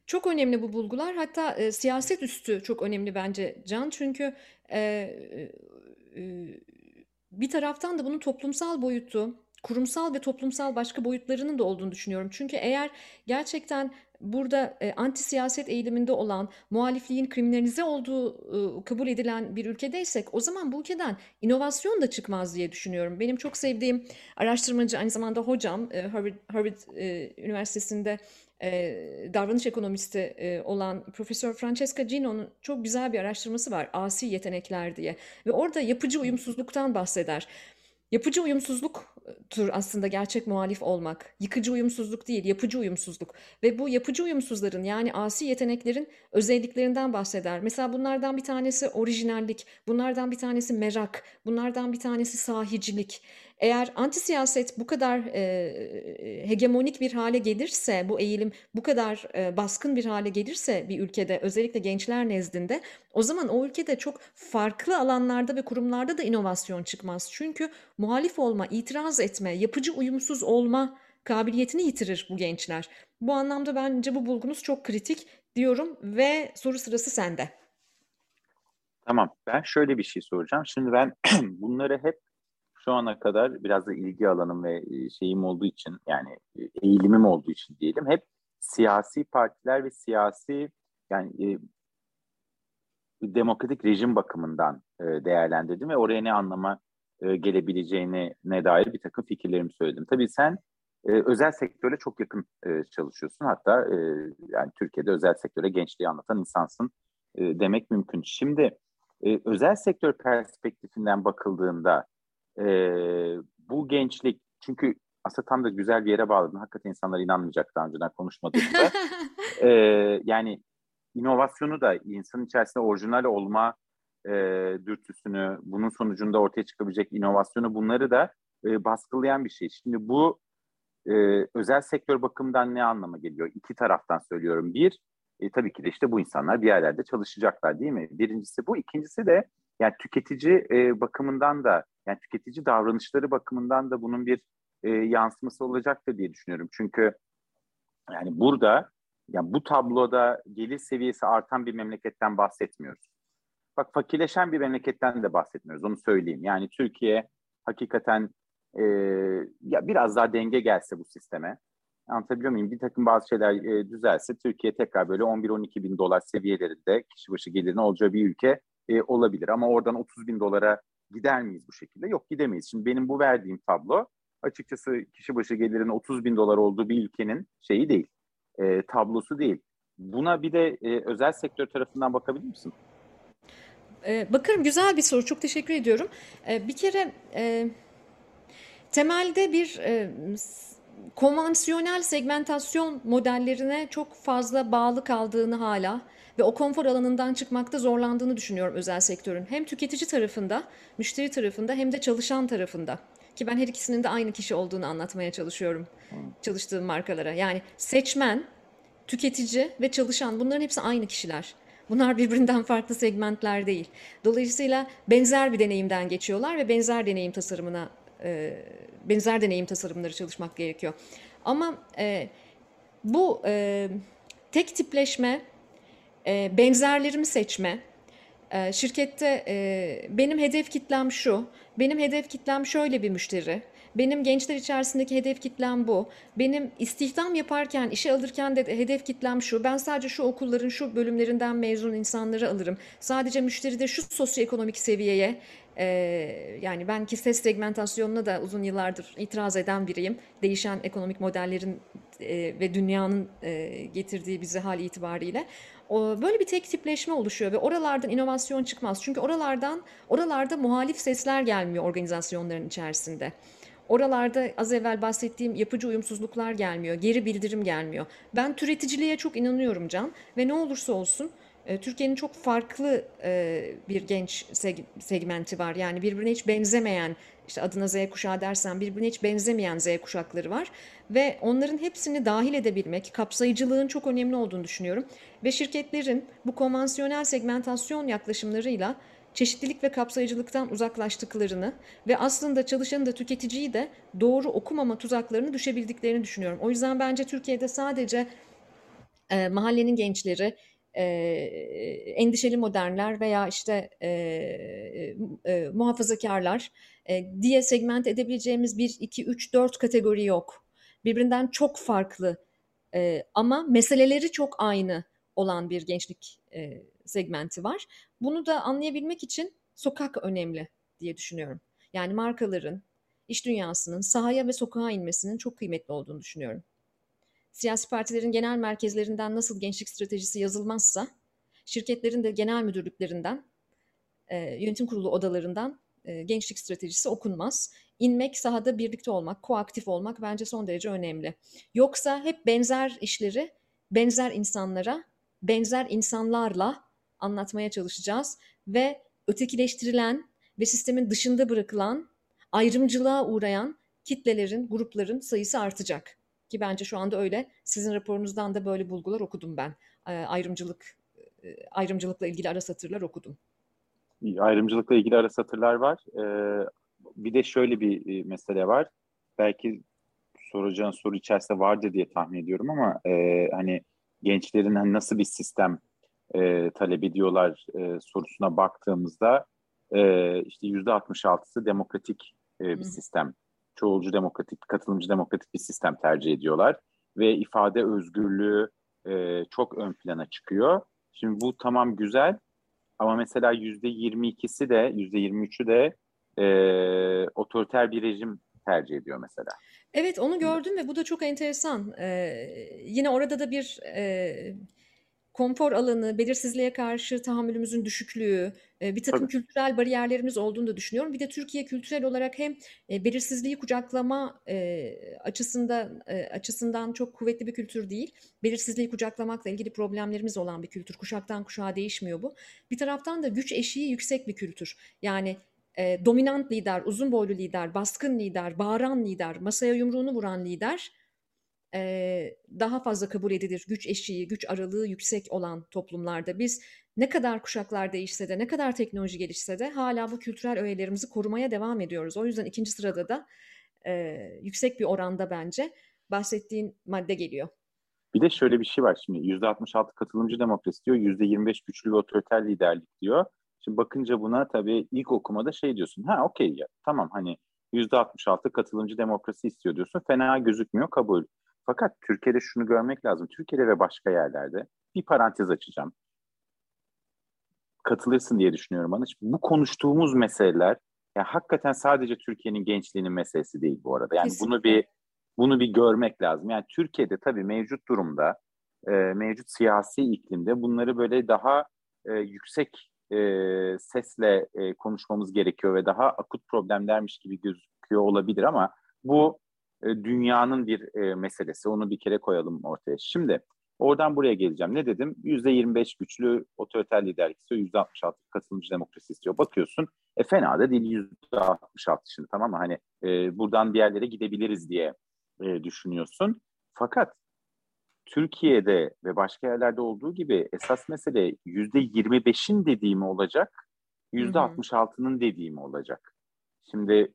Çok önemli bu bulgular. Hatta e, siyaset üstü çok önemli bence Can. Çünkü e, e, bir taraftan da bunun toplumsal boyutu, kurumsal ve toplumsal başka boyutlarının da olduğunu düşünüyorum. Çünkü eğer gerçekten burada e, anti siyaset eğiliminde olan muhalifliğin kriminalize olduğu e, kabul edilen bir ülkedeysek o zaman bu ülkeden inovasyon da çıkmaz diye düşünüyorum. Benim çok sevdiğim araştırmacı aynı zamanda hocam e, Harvard, Harvard e, Üniversitesi'nde e, davranış ekonomisti e, olan Profesör Francesca Gino'nun çok güzel bir araştırması var asi yetenekler diye ve orada yapıcı uyumsuzluktan bahseder. Yapıcı uyumsuzluktur aslında gerçek muhalif olmak. Yıkıcı uyumsuzluk değil, yapıcı uyumsuzluk. Ve bu yapıcı uyumsuzların yani asi yeteneklerin özelliklerinden bahseder. Mesela bunlardan bir tanesi orijinallik, bunlardan bir tanesi merak, bunlardan bir tanesi sahicilik. Eğer anti siyaset bu kadar e, hegemonik bir hale gelirse, bu eğilim bu kadar e, baskın bir hale gelirse bir ülkede, özellikle gençler nezdinde, o zaman o ülkede çok farklı alanlarda ve kurumlarda da inovasyon çıkmaz. Çünkü muhalif olma, itiraz etme, yapıcı uyumsuz olma kabiliyetini yitirir bu gençler. Bu anlamda bence bu bulgunuz çok kritik diyorum ve soru sırası sende.
Tamam. Ben şöyle bir şey soracağım. Şimdi ben [clears throat] bunları hep şu ana kadar biraz da ilgi alanım ve e, şeyim olduğu için yani e, eğilimim olduğu için diyelim hep siyasi partiler ve siyasi yani e, demokratik rejim bakımından e, değerlendirdim ve oraya ne anlama e, gelebileceğine ne dair bir takım fikirlerimi söyledim. Tabii sen e, özel sektörle çok yakın e, çalışıyorsun. Hatta e, yani Türkiye'de özel sektöre gençliği anlatan insansın e, demek mümkün. Şimdi e, özel sektör perspektifinden bakıldığında e, bu gençlik çünkü aslında tam da güzel bir yere bağladın. Hakikaten insanlar inanmayacak daha önceden konuşmadığımda. [laughs] e, yani inovasyonu da insanın içerisinde orijinal olma e, dürtüsünü, bunun sonucunda ortaya çıkabilecek inovasyonu bunları da e, baskılayan bir şey. Şimdi bu e, özel sektör bakımından ne anlama geliyor? İki taraftan söylüyorum. Bir, e, tabii ki de işte bu insanlar bir yerlerde çalışacaklar değil mi? Birincisi bu. İkincisi de yani tüketici e, bakımından da yani tüketici davranışları bakımından da bunun bir e, yansıması olacaktır diye düşünüyorum. Çünkü yani burada yani bu tabloda gelir seviyesi artan bir memleketten bahsetmiyoruz. Bak fakirleşen bir memleketten de bahsetmiyoruz onu söyleyeyim. Yani Türkiye hakikaten e, ya biraz daha denge gelse bu sisteme anlatabiliyor muyum? Bir takım bazı şeyler e, düzelse Türkiye tekrar böyle 11-12 bin dolar seviyelerinde kişi başı gelirin olacağı bir ülke e, olabilir. Ama oradan 30 bin dolara gider miyiz bu şekilde? Yok gidemeyiz. Şimdi benim bu verdiğim tablo açıkçası kişi başı gelirin 30 bin dolar olduğu bir ülkenin şeyi değil, e, tablosu değil. Buna bir de e, özel sektör tarafından bakabilir misin?
E, bakarım güzel bir soru. Çok teşekkür ediyorum. E, bir kere e, temelde bir e, konvansiyonel segmentasyon modellerine çok fazla bağlı kaldığını hala ve o konfor alanından çıkmakta zorlandığını düşünüyorum özel sektörün. Hem tüketici tarafında, müşteri tarafında hem de çalışan tarafında. Ki ben her ikisinin de aynı kişi olduğunu anlatmaya çalışıyorum çalıştığım markalara. Yani seçmen, tüketici ve çalışan bunların hepsi aynı kişiler. Bunlar birbirinden farklı segmentler değil. Dolayısıyla benzer bir deneyimden geçiyorlar ve benzer deneyim tasarımına e, benzer deneyim tasarımları çalışmak gerekiyor. Ama e, bu e, tek tipleşme, e, benzerlerimi seçme, e, şirkette e, benim hedef kitlem şu, benim hedef kitlem şöyle bir müşteri, benim gençler içerisindeki hedef kitlem bu. Benim istihdam yaparken, işe alırken de hedef kitlem şu. Ben sadece şu okulların şu bölümlerinden mezun insanları alırım. Sadece müşteride şu sosyoekonomik seviyeye ee, yani ben ki ses segmentasyonuna da uzun yıllardır itiraz eden biriyim. Değişen ekonomik modellerin e, ve dünyanın e, getirdiği bize hal itibariyle. Böyle bir tek tipleşme oluşuyor ve oralardan inovasyon çıkmaz. Çünkü oralardan oralarda muhalif sesler gelmiyor organizasyonların içerisinde. Oralarda az evvel bahsettiğim yapıcı uyumsuzluklar gelmiyor, geri bildirim gelmiyor. Ben türeticiliğe çok inanıyorum Can ve ne olursa olsun e, Türkiye'nin çok farklı e, bir genç segmenti var. Yani birbirine hiç benzemeyen, işte adına Z kuşağı dersen birbirine hiç benzemeyen Z kuşakları var. Ve onların hepsini dahil edebilmek, kapsayıcılığın çok önemli olduğunu düşünüyorum. Ve şirketlerin bu konvansiyonel segmentasyon yaklaşımlarıyla çeşitlilik ve kapsayıcılıktan uzaklaştıklarını ve aslında çalışanı da tüketiciyi de doğru okumama tuzaklarını düşebildiklerini düşünüyorum. O yüzden bence Türkiye'de sadece e, mahallenin gençleri, e, endişeli modernler veya işte e, e, muhafazakarlar e, diye segment edebileceğimiz bir, iki, üç, dört kategori yok. Birbirinden çok farklı e, ama meseleleri çok aynı olan bir gençlik e, segmenti var. Bunu da anlayabilmek için sokak önemli diye düşünüyorum. Yani markaların, iş dünyasının sahaya ve sokağa inmesinin çok kıymetli olduğunu düşünüyorum. Siyasi partilerin genel merkezlerinden nasıl gençlik stratejisi yazılmazsa, şirketlerin de genel müdürlüklerinden, e, yönetim kurulu odalarından e, gençlik stratejisi okunmaz. İnmek, sahada birlikte olmak, koaktif olmak bence son derece önemli. Yoksa hep benzer işleri benzer insanlara, benzer insanlarla anlatmaya çalışacağız ve ötekileştirilen ve sistemin dışında bırakılan ayrımcılığa uğrayan kitlelerin, grupların sayısı artacak. Ki bence şu anda öyle. Sizin raporunuzdan da böyle bulgular okudum ben. E, ayrımcılık e, ayrımcılıkla ilgili ara satırlar okudum.
Ayrımcılıkla ilgili ara satırlar var. Ee, bir de şöyle bir e, mesele var. Belki soracağın soru içerisinde vardı diye tahmin ediyorum ama e, hani gençlerin hani nasıl bir sistem e, talep ediyorlar e, sorusuna baktığımızda e, işte yüzde 66'sı demokratik e, bir Hı. sistem. Çoğulcu demokratik, katılımcı demokratik bir sistem tercih ediyorlar ve ifade özgürlüğü e, çok ön plana çıkıyor. Şimdi bu tamam güzel ama mesela yüzde 22'si de yüzde 23'ü de e, otoriter bir rejim tercih ediyor mesela.
Evet onu gördüm ve bu da çok enteresan. Ee, yine orada da bir e, konfor alanı, belirsizliğe karşı tahammülümüzün düşüklüğü, e, bir takım Tabii. kültürel bariyerlerimiz olduğunu da düşünüyorum. Bir de Türkiye kültürel olarak hem e, belirsizliği kucaklama e, açısından e, açısından çok kuvvetli bir kültür değil. Belirsizliği kucaklamakla ilgili problemlerimiz olan bir kültür. Kuşaktan kuşağa değişmiyor bu. Bir taraftan da güç eşiği yüksek bir kültür. Yani e, dominant lider, uzun boylu lider, baskın lider, bağıran lider, masaya yumruğunu vuran lider e, daha fazla kabul edilir. Güç eşiği, güç aralığı yüksek olan toplumlarda biz ne kadar kuşaklar değişse de, ne kadar teknoloji gelişse de hala bu kültürel öğelerimizi korumaya devam ediyoruz. O yüzden ikinci sırada da e, yüksek bir oranda bence bahsettiğin madde geliyor.
Bir de şöyle bir şey var şimdi %66 katılımcı demokrasi diyor, %25 güçlü ve otoriter liderlik diyor. Şimdi bakınca buna tabii ilk okumada şey diyorsun. Ha okey ya tamam hani %66 katılımcı demokrasi istiyor diyorsun. Fena gözükmüyor kabul. Fakat Türkiye'de şunu görmek lazım. Türkiye'de ve başka yerlerde bir parantez açacağım. Katılırsın diye düşünüyorum bana. Bu konuştuğumuz meseleler yani hakikaten sadece Türkiye'nin gençliğinin meselesi değil bu arada. Yani Kesinlikle. bunu bir bunu bir görmek lazım. Yani Türkiye'de tabii mevcut durumda, e, mevcut siyasi iklimde bunları böyle daha e, yüksek e, sesle e, konuşmamız gerekiyor ve daha akut problemlermiş gibi gözüküyor olabilir ama bu e, dünyanın bir e, meselesi. Onu bir kere koyalım ortaya. Şimdi oradan buraya geleceğim. Ne dedim? %25 güçlü otoriter liderlik istiyor, %66 katılımcı demokrasi istiyor. Bakıyorsun e, fena da değil %66 şimdi tamam mı? Hani e, buradan bir yerlere gidebiliriz diye e, düşünüyorsun. Fakat Türkiye'de ve başka yerlerde olduğu gibi esas mesele yüzde 25'in dediğimi olacak, yüzde 66'nın dediğimi olacak. Şimdi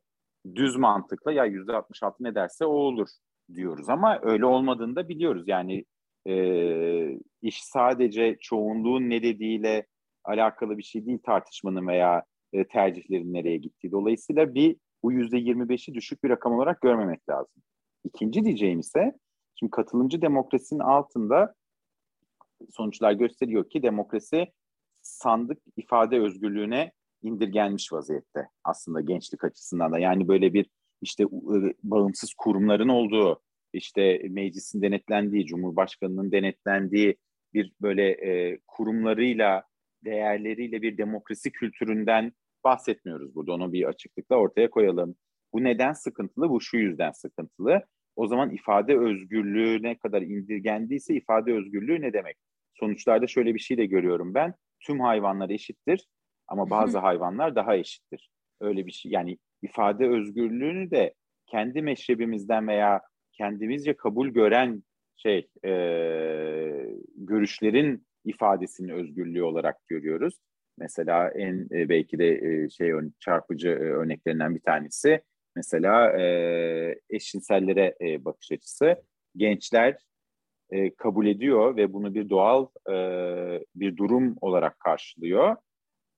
düz mantıkla ya yüzde 66 ne derse o olur diyoruz ama öyle olmadığını da biliyoruz. Yani e, iş sadece çoğunluğun ne dediğiyle alakalı bir şey değil tartışmanın veya e, tercihlerin nereye gittiği. Dolayısıyla bir bu yüzde 25'i düşük bir rakam olarak görmemek lazım. İkinci diyeceğim ise Şimdi katılımcı demokrasinin altında sonuçlar gösteriyor ki demokrasi sandık ifade özgürlüğüne indirgenmiş vaziyette aslında gençlik açısından da. Yani böyle bir işte bağımsız kurumların olduğu, işte meclisin denetlendiği, cumhurbaşkanının denetlendiği bir böyle e, kurumlarıyla, değerleriyle bir demokrasi kültüründen bahsetmiyoruz burada. Onu bir açıklıkla ortaya koyalım. Bu neden sıkıntılı? Bu şu yüzden sıkıntılı o zaman ifade özgürlüğü ne kadar indirgendiyse ifade özgürlüğü ne demek? Sonuçlarda şöyle bir şey de görüyorum ben. Tüm hayvanlar eşittir ama bazı hayvanlar daha eşittir. Öyle bir şey yani ifade özgürlüğünü de kendi meşrebimizden veya kendimizce kabul gören şey e, görüşlerin ifadesinin özgürlüğü olarak görüyoruz. Mesela en e, belki de e, şey çarpıcı e, örneklerinden bir tanesi Mesela e, eşcinsellere e, bakış açısı. Gençler e, kabul ediyor ve bunu bir doğal e, bir durum olarak karşılıyor.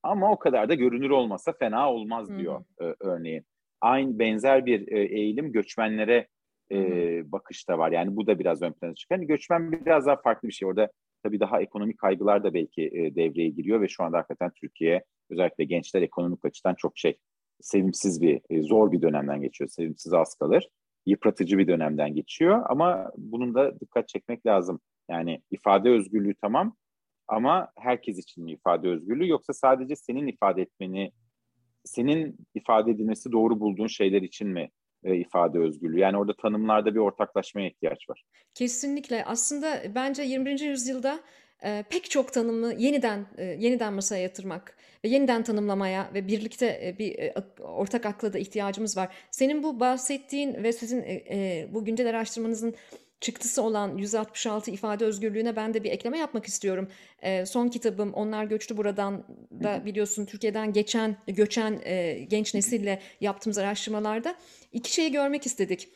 Ama o kadar da görünür olmasa fena olmaz diyor e, örneğin. Aynı benzer bir e, eğilim göçmenlere e, bakışta var. Yani bu da biraz ön plana çıkıyor. Yani göçmen biraz daha farklı bir şey. Orada tabii daha ekonomik kaygılar da belki e, devreye giriyor ve şu anda hakikaten Türkiye özellikle gençler ekonomik açıdan çok şey sevimsiz bir, e, zor bir dönemden geçiyor. Sevimsiz az kalır. Yıpratıcı bir dönemden geçiyor ama bunun da dikkat çekmek lazım. Yani ifade özgürlüğü tamam ama herkes için mi ifade özgürlüğü yoksa sadece senin ifade etmeni, senin ifade edilmesi doğru bulduğun şeyler için mi e, ifade özgürlüğü? Yani orada tanımlarda bir ortaklaşmaya ihtiyaç var.
Kesinlikle. Aslında bence 21. yüzyılda e, pek çok tanımı yeniden e, yeniden masaya yatırmak ve yeniden tanımlamaya ve birlikte e, bir e, ortak akla da ihtiyacımız var. Senin bu bahsettiğin ve sizin e, e, bu güncel araştırmanızın çıktısı olan 166 ifade özgürlüğüne ben de bir ekleme yapmak istiyorum. E, son kitabım Onlar Göçtü Buradan da biliyorsun Türkiye'den geçen göçen e, genç nesille yaptığımız araştırmalarda iki şeyi görmek istedik.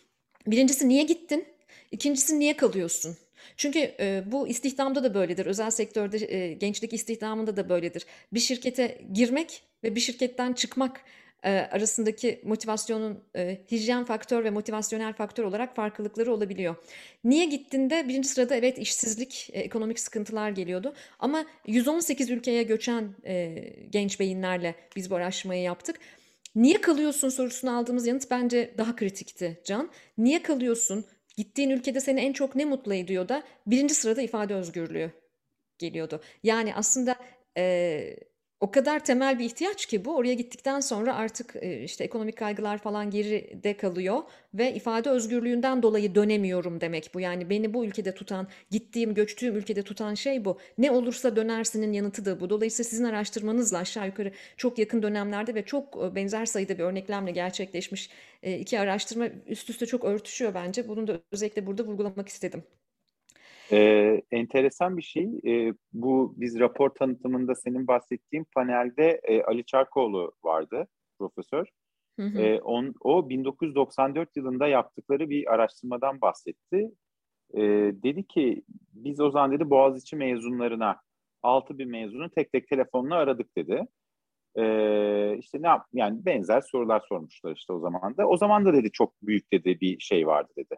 Birincisi niye gittin? İkincisi niye kalıyorsun? Çünkü e, bu istihdamda da böyledir. Özel sektörde e, gençlik istihdamında da böyledir. Bir şirkete girmek ve bir şirketten çıkmak arasındaki motivasyonun e, hijyen faktör ve motivasyonel faktör olarak farklılıkları olabiliyor. Niye gittiğinde birinci sırada evet işsizlik, e, ekonomik sıkıntılar geliyordu. Ama 118 ülkeye göçen e, genç beyinlerle biz bu araştırmayı yaptık. Niye kalıyorsun sorusunu aldığımız yanıt bence daha kritikti Can. Niye kalıyorsun? Gittiğin ülkede seni en çok ne mutlu ediyor da birinci sırada ifade özgürlüğü geliyordu. Yani aslında e, o kadar temel bir ihtiyaç ki bu oraya gittikten sonra artık e, işte ekonomik kaygılar falan geride kalıyor ve ifade özgürlüğünden dolayı dönemiyorum demek bu. Yani beni bu ülkede tutan, gittiğim, göçtüğüm ülkede tutan şey bu. Ne olursa dönersinin yanıtı da bu. Dolayısıyla sizin araştırmanızla aşağı yukarı çok yakın dönemlerde ve çok e, benzer sayıda bir örneklemle gerçekleşmiş e, iki araştırma üst üste çok örtüşüyor bence. Bunu da özellikle burada vurgulamak istedim.
Ee, enteresan bir şey. Ee, bu biz rapor tanıtımında senin bahsettiğin panelde e, Ali Çarkoğlu vardı, profesör. Hı hı. Ee, on, o 1994 yılında yaptıkları bir araştırmadan bahsetti. Ee, dedi ki biz o zaman dedi Boğaziçi mezunlarına 6 bin mezunu tek tek telefonla aradık dedi. Ee, işte ne yap yani benzer sorular sormuşlar işte o zaman da. O zaman da dedi çok büyük dedi bir şey vardı dedi.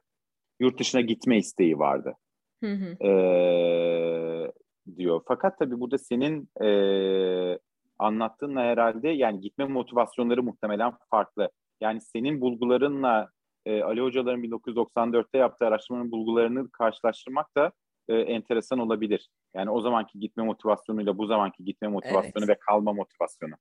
Yurt dışına gitme isteği vardı. Hı hı. E, diyor. Fakat tabii burada senin e, anlattığınla herhalde yani gitme motivasyonları muhtemelen farklı. Yani senin bulgularınla e, Ali Hocaların 1994'te yaptığı araştırmanın bulgularını karşılaştırmak da e, enteresan olabilir. Yani o zamanki gitme motivasyonuyla bu zamanki gitme motivasyonu evet. ve kalma motivasyonu.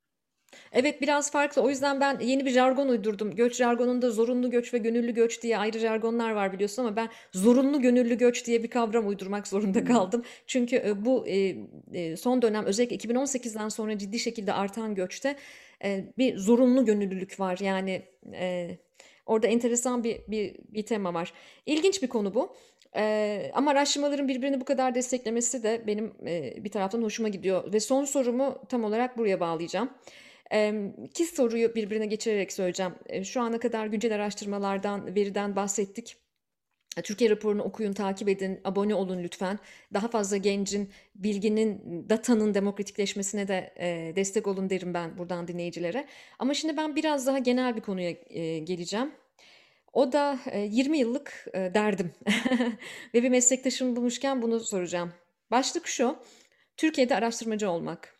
Evet biraz farklı. O yüzden ben yeni bir jargon uydurdum. Göç jargonunda zorunlu göç ve gönüllü göç diye ayrı jargonlar var biliyorsun ama ben zorunlu gönüllü göç diye bir kavram uydurmak zorunda hmm. kaldım. Çünkü e, bu e, e, son dönem özellikle 2018'den sonra ciddi şekilde artan göçte bir zorunlu gönüllülük var. Yani orada enteresan bir, bir, bir tema var. İlginç bir konu bu. Ee, ama araştırmaların birbirini bu kadar desteklemesi de benim e, bir taraftan hoşuma gidiyor. Ve son sorumu tam olarak buraya bağlayacağım. İki soruyu birbirine geçirerek söyleyeceğim. Şu ana kadar güncel araştırmalardan, veriden bahsettik. Türkiye raporunu okuyun, takip edin, abone olun lütfen. Daha fazla gencin, bilginin, datanın demokratikleşmesine de e, destek olun derim ben buradan dinleyicilere. Ama şimdi ben biraz daha genel bir konuya e, geleceğim. O da e, 20 yıllık e, derdim. [laughs] Ve bir meslektaşımı bulmuşken bunu soracağım. Başlık şu, Türkiye'de araştırmacı olmak.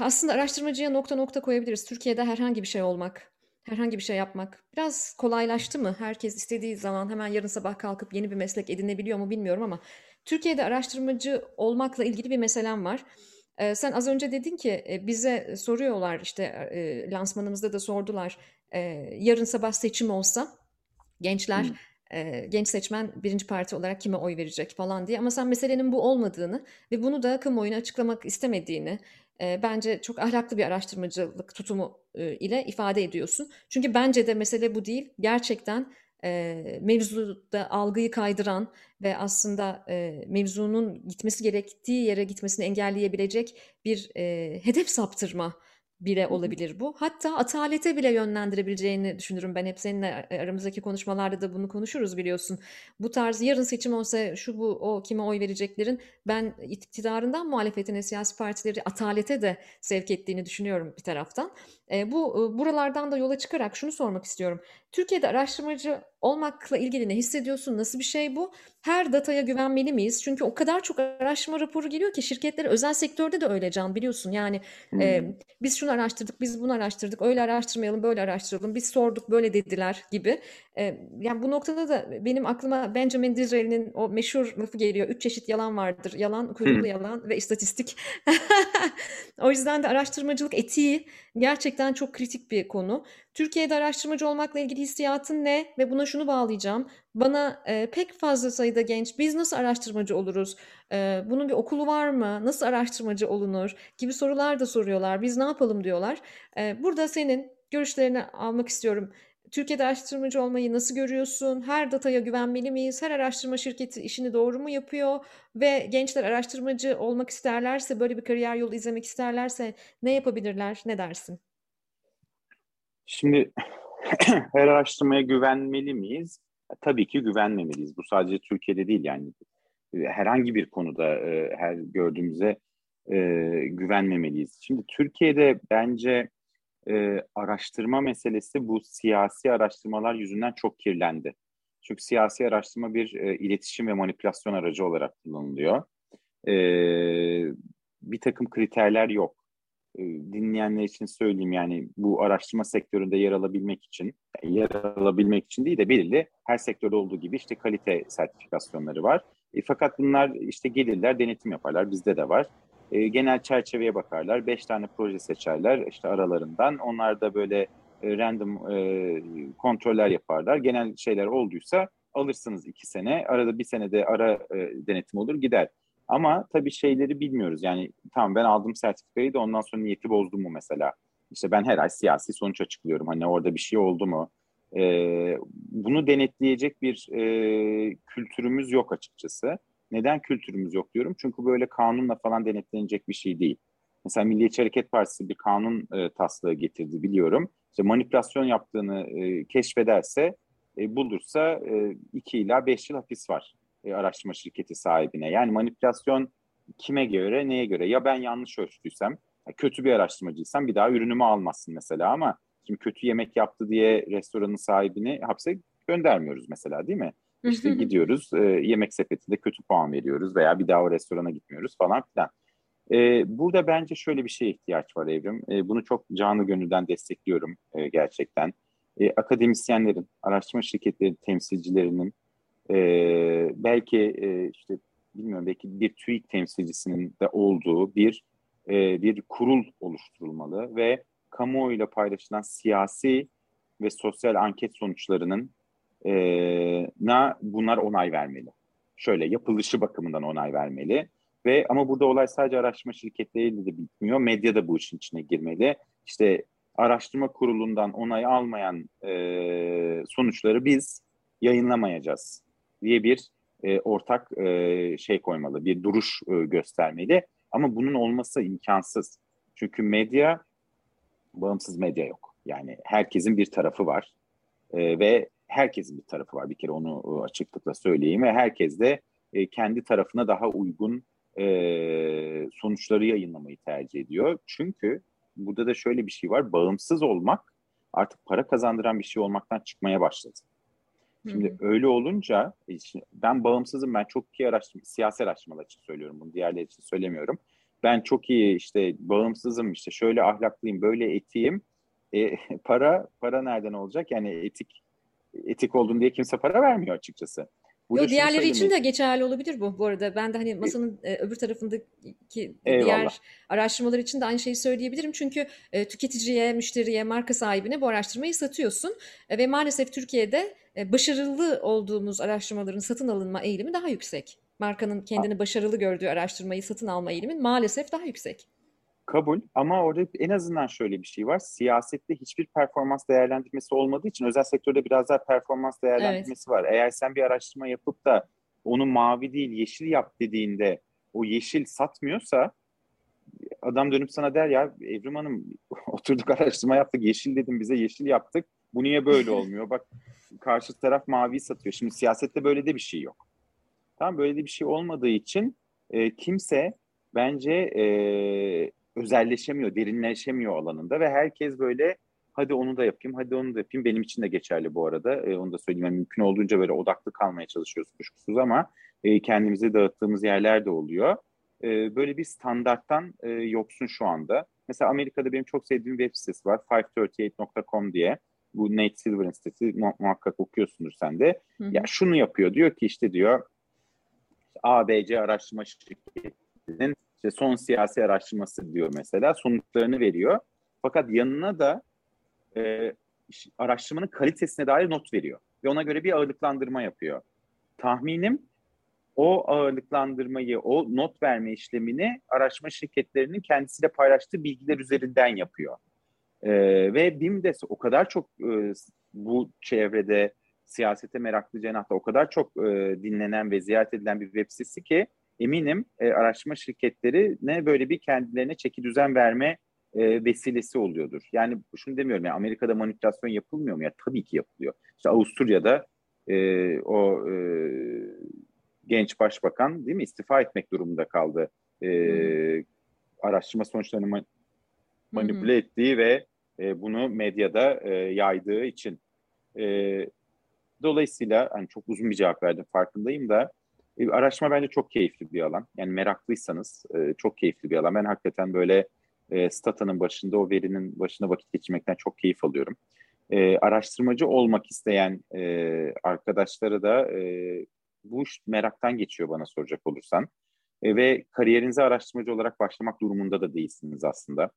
Aslında araştırmacıya nokta nokta koyabiliriz. Türkiye'de herhangi bir şey olmak, herhangi bir şey yapmak biraz kolaylaştı mı? Herkes istediği zaman hemen yarın sabah kalkıp yeni bir meslek edinebiliyor mu bilmiyorum ama Türkiye'de araştırmacı olmakla ilgili bir meselem var. Ee, sen az önce dedin ki e, bize soruyorlar işte e, lansmanımızda da sordular. E, yarın sabah seçim olsa gençler hmm genç seçmen birinci parti olarak kime oy verecek falan diye. Ama sen meselenin bu olmadığını ve bunu da kamuoyuna açıklamak istemediğini, bence çok ahlaklı bir araştırmacılık tutumu ile ifade ediyorsun. Çünkü bence de mesele bu değil. Gerçekten e, mevzuda algıyı kaydıran ve aslında mevzunun gitmesi gerektiği yere gitmesini engelleyebilecek bir hedef saptırma bile olabilir bu. Hatta atalete bile yönlendirebileceğini düşünürüm ben. Hep seninle aramızdaki konuşmalarda da bunu konuşuruz biliyorsun. Bu tarz yarın seçim olsa şu bu o kime oy vereceklerin ben iktidarından muhalefetine siyasi partileri atalete de sevk ettiğini düşünüyorum bir taraftan. E, bu buralardan da yola çıkarak şunu sormak istiyorum. Türkiye'de araştırmacı olmakla ilgili ne hissediyorsun? Nasıl bir şey bu? Her dataya güvenmeli miyiz? Çünkü o kadar çok araştırma raporu geliyor ki şirketler özel sektörde de öyle can biliyorsun. Yani hmm. e, biz şunu araştırdık, biz bunu araştırdık, öyle araştırmayalım, böyle araştıralım, biz sorduk, böyle dediler gibi. E, yani bu noktada da benim aklıma Benjamin Disraeli'nin o meşhur lafı geliyor. Üç çeşit yalan vardır. Yalan, kuyruklu hmm. yalan ve istatistik. [laughs] o yüzden de araştırmacılık etiği gerçekten gerçekten çok kritik bir konu. Türkiye'de araştırmacı olmakla ilgili hissiyatın ne? Ve buna şunu bağlayacağım. Bana e, pek fazla sayıda genç biz nasıl araştırmacı oluruz? E, bunun bir okulu var mı? Nasıl araştırmacı olunur? Gibi sorular da soruyorlar. Biz ne yapalım diyorlar. E, burada senin görüşlerini almak istiyorum. Türkiye'de araştırmacı olmayı nasıl görüyorsun? Her dataya güvenmeli miyiz? Her araştırma şirketi işini doğru mu yapıyor? Ve gençler araştırmacı olmak isterlerse, böyle bir kariyer yolu izlemek isterlerse ne yapabilirler? Ne dersin?
Şimdi [clears throat] her araştırmaya güvenmeli miyiz? Tabii ki güvenmemeliyiz. Bu sadece Türkiye'de değil yani herhangi bir konuda e, her gördüğümüze e, güvenmemeliyiz. Şimdi Türkiye'de bence e, araştırma meselesi bu siyasi araştırmalar yüzünden çok kirlendi. Çünkü siyasi araştırma bir e, iletişim ve manipülasyon aracı olarak kullanılıyor. E, bir takım kriterler yok. E, dinleyenler için söyleyeyim yani bu araştırma sektöründe yer alabilmek için, yer alabilmek için değil de belirli her sektörde olduğu gibi işte kalite sertifikasyonları var. E, fakat bunlar işte gelirler, denetim yaparlar. Bizde de var e, genel çerçeveye bakarlar. Beş tane proje seçerler işte aralarından. Onlar da böyle e, random e, kontroller yaparlar. Genel şeyler olduysa alırsınız iki sene. Arada bir senede ara e, denetim olur gider. Ama tabii şeyleri bilmiyoruz. Yani tamam ben aldım sertifikayı da ondan sonra niyeti bozdum mu mesela. İşte ben her ay siyasi sonuç açıklıyorum. Hani orada bir şey oldu mu? Ee, bunu denetleyecek bir e, kültürümüz yok açıkçası. Neden kültürümüz yok diyorum? Çünkü böyle kanunla falan denetlenecek bir şey değil. Mesela Milliyetçi Hareket Partisi bir kanun e, taslağı getirdi biliyorum. İşte manipülasyon yaptığını e, keşfederse, e, bulursa e, 2 ila 5 yıl hapis var e, araştırma şirketi sahibine. Yani manipülasyon kime göre, neye göre? Ya ben yanlış ölçtüysem, kötü bir araştırmacıysam bir daha ürünümü almazsın mesela ama şimdi kötü yemek yaptı diye restoranın sahibini hapse göndermiyoruz mesela değil mi? İşte gidiyoruz e, yemek sepetinde kötü puan veriyoruz veya bir daha o restorana gitmiyoruz falan filan. E, burada bence şöyle bir şeye ihtiyaç var Evrim. E, bunu çok canı gönülden destekliyorum e, gerçekten. E, akademisyenlerin, araştırma şirketleri temsilcilerinin e, belki e, işte bilmiyorum belki bir TÜİK temsilcisinin de olduğu bir e, bir kurul oluşturulmalı ve kamuoyuyla paylaşılan siyasi ve sosyal anket sonuçlarının e, na bunlar onay vermeli. Şöyle yapılışı bakımından onay vermeli. Ve ama burada olay sadece araştırma şirketleriyle de bitmiyor. Medya da bu işin içine girmeli. İşte araştırma kurulundan onay almayan e, sonuçları biz yayınlamayacağız diye bir e, ortak e, şey koymalı, bir duruş e, göstermeli. Ama bunun olması imkansız. Çünkü medya, bağımsız medya yok. Yani herkesin bir tarafı var. E, ve herkesin bir tarafı var. Bir kere onu e, açıklıkla söyleyeyim ve herkes de e, kendi tarafına daha uygun e, sonuçları yayınlamayı tercih ediyor. Çünkü burada da şöyle bir şey var. Bağımsız olmak artık para kazandıran bir şey olmaktan çıkmaya başladı. Şimdi hmm. öyle olunca ben bağımsızım, ben çok iyi araştırma, siyasi araştırmalar için söylüyorum bunu, diğerleri için söylemiyorum. Ben çok iyi işte bağımsızım, işte şöyle ahlaklıyım, böyle etiyim. E, [laughs] para para nereden olacak? Yani etik etik olduğunu diye kimse para vermiyor açıkçası.
Burada Yo, diğerleri söylemek... için de geçerli olabilir bu bu arada. Ben de hani masanın e, öbür tarafındaki Eyvallah. diğer araştırmalar için de aynı şeyi söyleyebilirim. Çünkü e, tüketiciye, müşteriye, marka sahibine bu araştırmayı satıyorsun. E, ve maalesef Türkiye'de e, başarılı olduğumuz araştırmaların satın alınma eğilimi daha yüksek. Markanın kendini başarılı gördüğü araştırmayı satın alma eğilimi maalesef daha yüksek.
Kabul ama orada en azından şöyle bir şey var. Siyasette hiçbir performans değerlendirmesi olmadığı için özel sektörde biraz daha performans değerlendirmesi evet. var. Eğer sen bir araştırma yapıp da onu mavi değil yeşil yap dediğinde o yeşil satmıyorsa adam dönüp sana der ya Evrim Hanım [laughs] oturduk araştırma yaptık yeşil dedim bize yeşil yaptık. Bu niye böyle olmuyor? Bak karşı taraf mavi satıyor. Şimdi siyasette böyle de bir şey yok. Tamam böyle de bir şey olmadığı için e, kimse bence e, özelleşemiyor, derinleşemiyor alanında ve herkes böyle hadi onu da yapayım, hadi onu da yapayım. Benim için de geçerli bu arada. E, onu da söyleyeyim. Yani mümkün olduğunca böyle odaklı kalmaya çalışıyoruz kuşkusuz ama e, kendimizi dağıttığımız yerler de oluyor. E, böyle bir standarttan e, yoksun şu anda. Mesela Amerika'da benim çok sevdiğim web sitesi var. 538.com diye. Bu Nate Silver'ın sitesi mu- muhakkak okuyorsundur sen de. Hı hı. Ya şunu yapıyor. Diyor ki işte diyor ABC araştırma şirketinin işte son siyasi araştırması diyor mesela sonuçlarını veriyor. Fakat yanına da e, araştırmanın kalitesine dair not veriyor. Ve ona göre bir ağırlıklandırma yapıyor. Tahminim o ağırlıklandırmayı, o not verme işlemini araştırma şirketlerinin kendisiyle paylaştığı bilgiler üzerinden yapıyor. Ee, ve BİM de o kadar çok e, bu çevrede siyasete meraklı cenahta o kadar çok e, dinlenen ve ziyaret edilen bir web sitesi ki eminim e, araştırma şirketleri ne böyle bir kendilerine çeki düzen verme e, vesilesi oluyordur. Yani şunu demiyorum ya Amerika'da manipülasyon yapılmıyor mu ya? Tabii ki yapılıyor. İşte Avusturya'da e, o e, genç başbakan değil mi istifa etmek durumunda kaldı. E, araştırma sonuçlarını ma- manipüle hı. ettiği ve e, bunu medyada e, yaydığı için. E, dolayısıyla hani çok uzun bir cevap verdim farkındayım da e, araştırma bence çok keyifli bir alan. Yani meraklıysanız e, çok keyifli bir alan. Ben hakikaten böyle e, Stata'nın başında o verinin başına vakit geçirmekten çok keyif alıyorum. Araştırmacı olmak isteyen e, arkadaşlara da bu meraktan geçiyor bana soracak olursan. Ve kariyerinize araştırmacı olarak başlamak durumunda da değilsiniz aslında.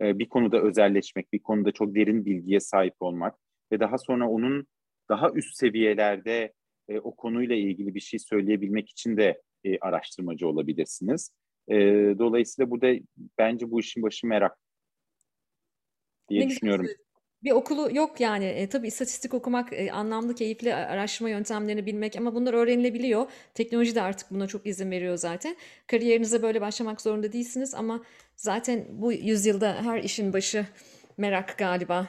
Bir konuda özelleşmek, bir konuda çok derin bilgiye sahip olmak ve daha sonra onun daha üst seviyelerde e, o konuyla ilgili bir şey söyleyebilmek için de e, araştırmacı olabilirsiniz. E, dolayısıyla burada bence bu işin başı merak diye ne düşünüyorum. Güzel.
Bir okulu yok yani. E, tabii istatistik okumak e, anlamlı, keyifli araştırma yöntemlerini bilmek ama bunlar öğrenilebiliyor. Teknoloji de artık buna çok izin veriyor zaten. Kariyerinize böyle başlamak zorunda değilsiniz ama zaten bu yüzyılda her işin başı merak galiba.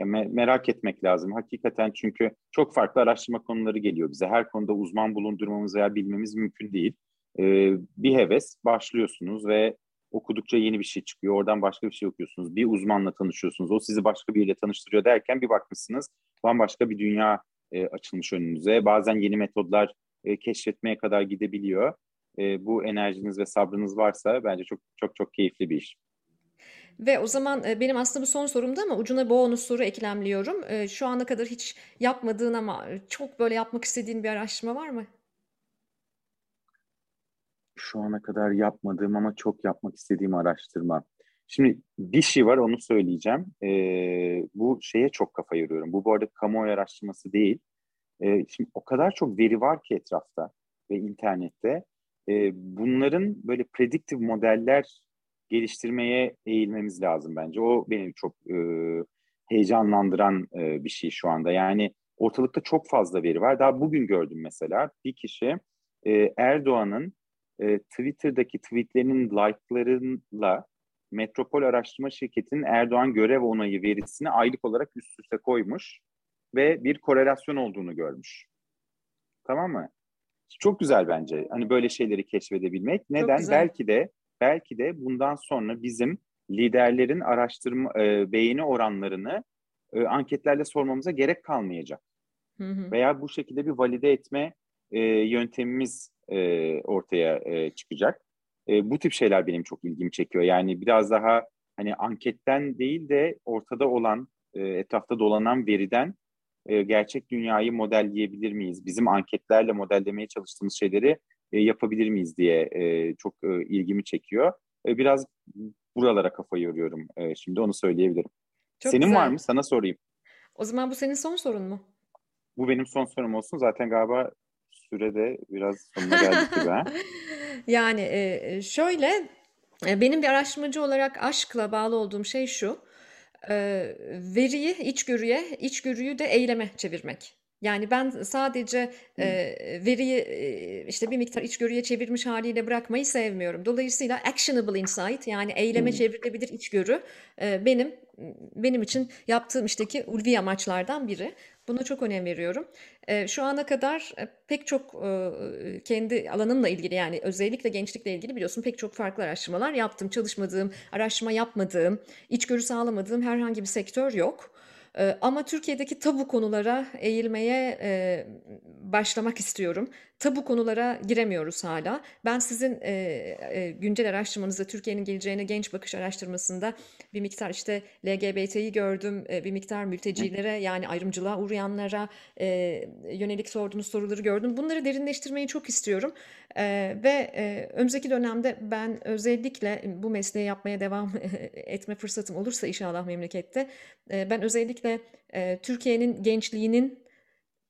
Merak etmek lazım hakikaten çünkü çok farklı araştırma konuları geliyor bize. Her konuda uzman bulundurmamız veya bilmemiz mümkün değil. Ee, bir heves başlıyorsunuz ve okudukça yeni bir şey çıkıyor. Oradan başka bir şey okuyorsunuz. Bir uzmanla tanışıyorsunuz. O sizi başka biriyle tanıştırıyor derken bir bakmışsınız bambaşka bir dünya e, açılmış önünüze. Bazen yeni metodlar e, keşfetmeye kadar gidebiliyor. E, bu enerjiniz ve sabrınız varsa bence çok çok çok keyifli bir iş.
Ve o zaman e, benim aslında bu son sorumdu ama ucuna bonus soru eklemliyorum. E, şu ana kadar hiç yapmadığın ama çok böyle yapmak istediğin bir araştırma var mı?
şu ana kadar yapmadığım ama çok yapmak istediğim araştırma. Şimdi bir şey var onu söyleyeceğim. Ee, bu şeye çok kafa yoruyorum. Bu bu arada kamuoyu araştırması değil. Ee, şimdi o kadar çok veri var ki etrafta ve internette. Ee, bunların böyle prediktif modeller geliştirmeye eğilmemiz lazım bence. O beni çok e, heyecanlandıran e, bir şey şu anda. Yani ortalıkta çok fazla veri var. Daha bugün gördüm mesela bir kişi e, Erdoğan'ın e, Twitter'daki tweetlerinin like'larıyla Metropol Araştırma Şirketi'nin Erdoğan görev onayı verisini aylık olarak üst üste koymuş ve bir korelasyon olduğunu görmüş. Tamam mı? Çok güzel bence. Hani böyle şeyleri keşfedebilmek. Neden? Belki de belki de bundan sonra bizim liderlerin araştırma e, beğeni oranlarını e, anketlerle sormamıza gerek kalmayacak. Hı hı. Veya bu şekilde bir valide etme e, yöntemimiz e, ortaya e, çıkacak. E, bu tip şeyler benim çok ilgimi çekiyor. Yani biraz daha hani anketten değil de ortada olan, e, etrafta dolanan veriden e, gerçek dünyayı modelleyebilir miyiz? Bizim anketlerle modellemeye çalıştığımız şeyleri e, yapabilir miyiz diye e, çok e, ilgimi çekiyor. E, biraz buralara kafa yoruyorum e, şimdi onu söyleyebilirim. Çok Senin güzel. var mı? Sana sorayım.
O zaman bu senin son sorun mu?
Bu benim son sorum olsun. Zaten galiba sürede biraz sonuna geldik gibi. ha? [laughs]
Yani e, şöyle benim bir araştırmacı olarak aşkla bağlı olduğum şey şu. Veriyi içgörüye, içgörüyü de eyleme çevirmek. Yani ben sadece e, veriyi e, işte bir miktar içgörüye çevirmiş haliyle bırakmayı sevmiyorum. Dolayısıyla actionable insight yani eyleme hmm. çevrilebilir içgörü e, benim benim için yaptığım işteki ulvi amaçlardan biri. Buna çok önem veriyorum. E, şu ana kadar pek çok e, kendi alanımla ilgili yani özellikle gençlikle ilgili biliyorsun pek çok farklı araştırmalar yaptım. Çalışmadığım, araştırma yapmadığım, içgörü sağlamadığım herhangi bir sektör yok. Ama Türkiye'deki tabu konulara eğilmeye başlamak istiyorum. Tabu konulara giremiyoruz hala. Ben sizin e, e, güncel araştırmanızda Türkiye'nin geleceğine genç bakış araştırmasında bir miktar işte LGBT'yi gördüm, e, bir miktar mültecilere yani ayrımcılığa uğrayanlara e, yönelik sorduğunuz soruları gördüm. Bunları derinleştirmeyi çok istiyorum e, ve e, önümüzdeki dönemde ben özellikle bu mesleği yapmaya devam [laughs] etme fırsatım olursa inşallah memlekette e, ben özellikle e, Türkiye'nin gençliğinin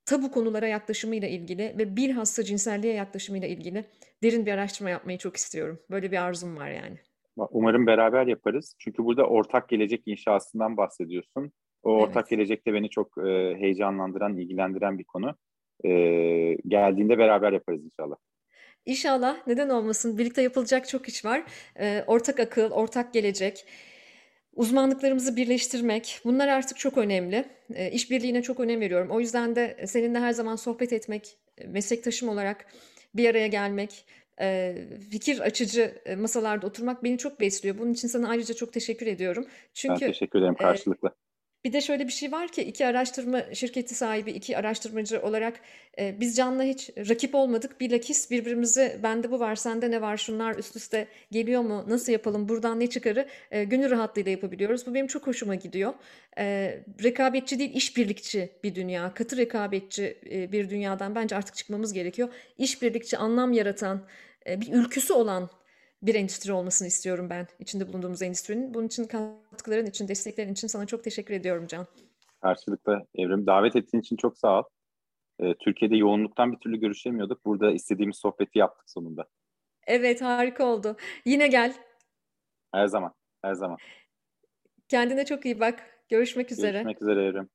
tabu konulara yaklaşımıyla ilgili ve bilhassa cinselliğe yaklaşımıyla ilgili derin bir araştırma yapmayı çok istiyorum. Böyle bir arzum var yani.
Umarım beraber yaparız. Çünkü burada ortak gelecek inşasından bahsediyorsun. O ortak evet. gelecekte beni çok e, heyecanlandıran, ilgilendiren bir konu. E, geldiğinde beraber yaparız inşallah.
İnşallah. Neden olmasın? Birlikte yapılacak çok iş var. E, ortak akıl, ortak gelecek. Uzmanlıklarımızı birleştirmek, bunlar artık çok önemli. E, işbirliğine çok önem veriyorum. O yüzden de seninle her zaman sohbet etmek, meslektaşım olarak bir araya gelmek, e, fikir açıcı e, masalarda oturmak beni çok besliyor. Bunun için sana ayrıca çok teşekkür ediyorum.
Çünkü ben teşekkür ederim karşılıklı. E,
bir de şöyle bir şey var ki iki araştırma şirketi sahibi, iki araştırmacı olarak e, biz Can'la hiç rakip olmadık. Bilakis birbirimizi bende bu var, sende ne var, şunlar üst üste geliyor mu, nasıl yapalım, buradan ne çıkarı e, gönül rahatlığıyla yapabiliyoruz. Bu benim çok hoşuma gidiyor. E, rekabetçi değil, işbirlikçi bir dünya, katı rekabetçi e, bir dünyadan bence artık çıkmamız gerekiyor. İşbirlikçi, anlam yaratan, e, bir ülküsü olan bir endüstri olmasını istiyorum ben içinde bulunduğumuz endüstrinin. Bunun için katkıların için, desteklerin için sana çok teşekkür ediyorum Can.
Karşılıklı Evrim. Davet ettiğin için çok sağ ol. Ee, Türkiye'de yoğunluktan bir türlü görüşemiyorduk. Burada istediğimiz sohbeti yaptık sonunda.
Evet harika oldu. Yine gel.
Her zaman, her zaman.
Kendine çok iyi bak. Görüşmek üzere.
Görüşmek üzere Evrim.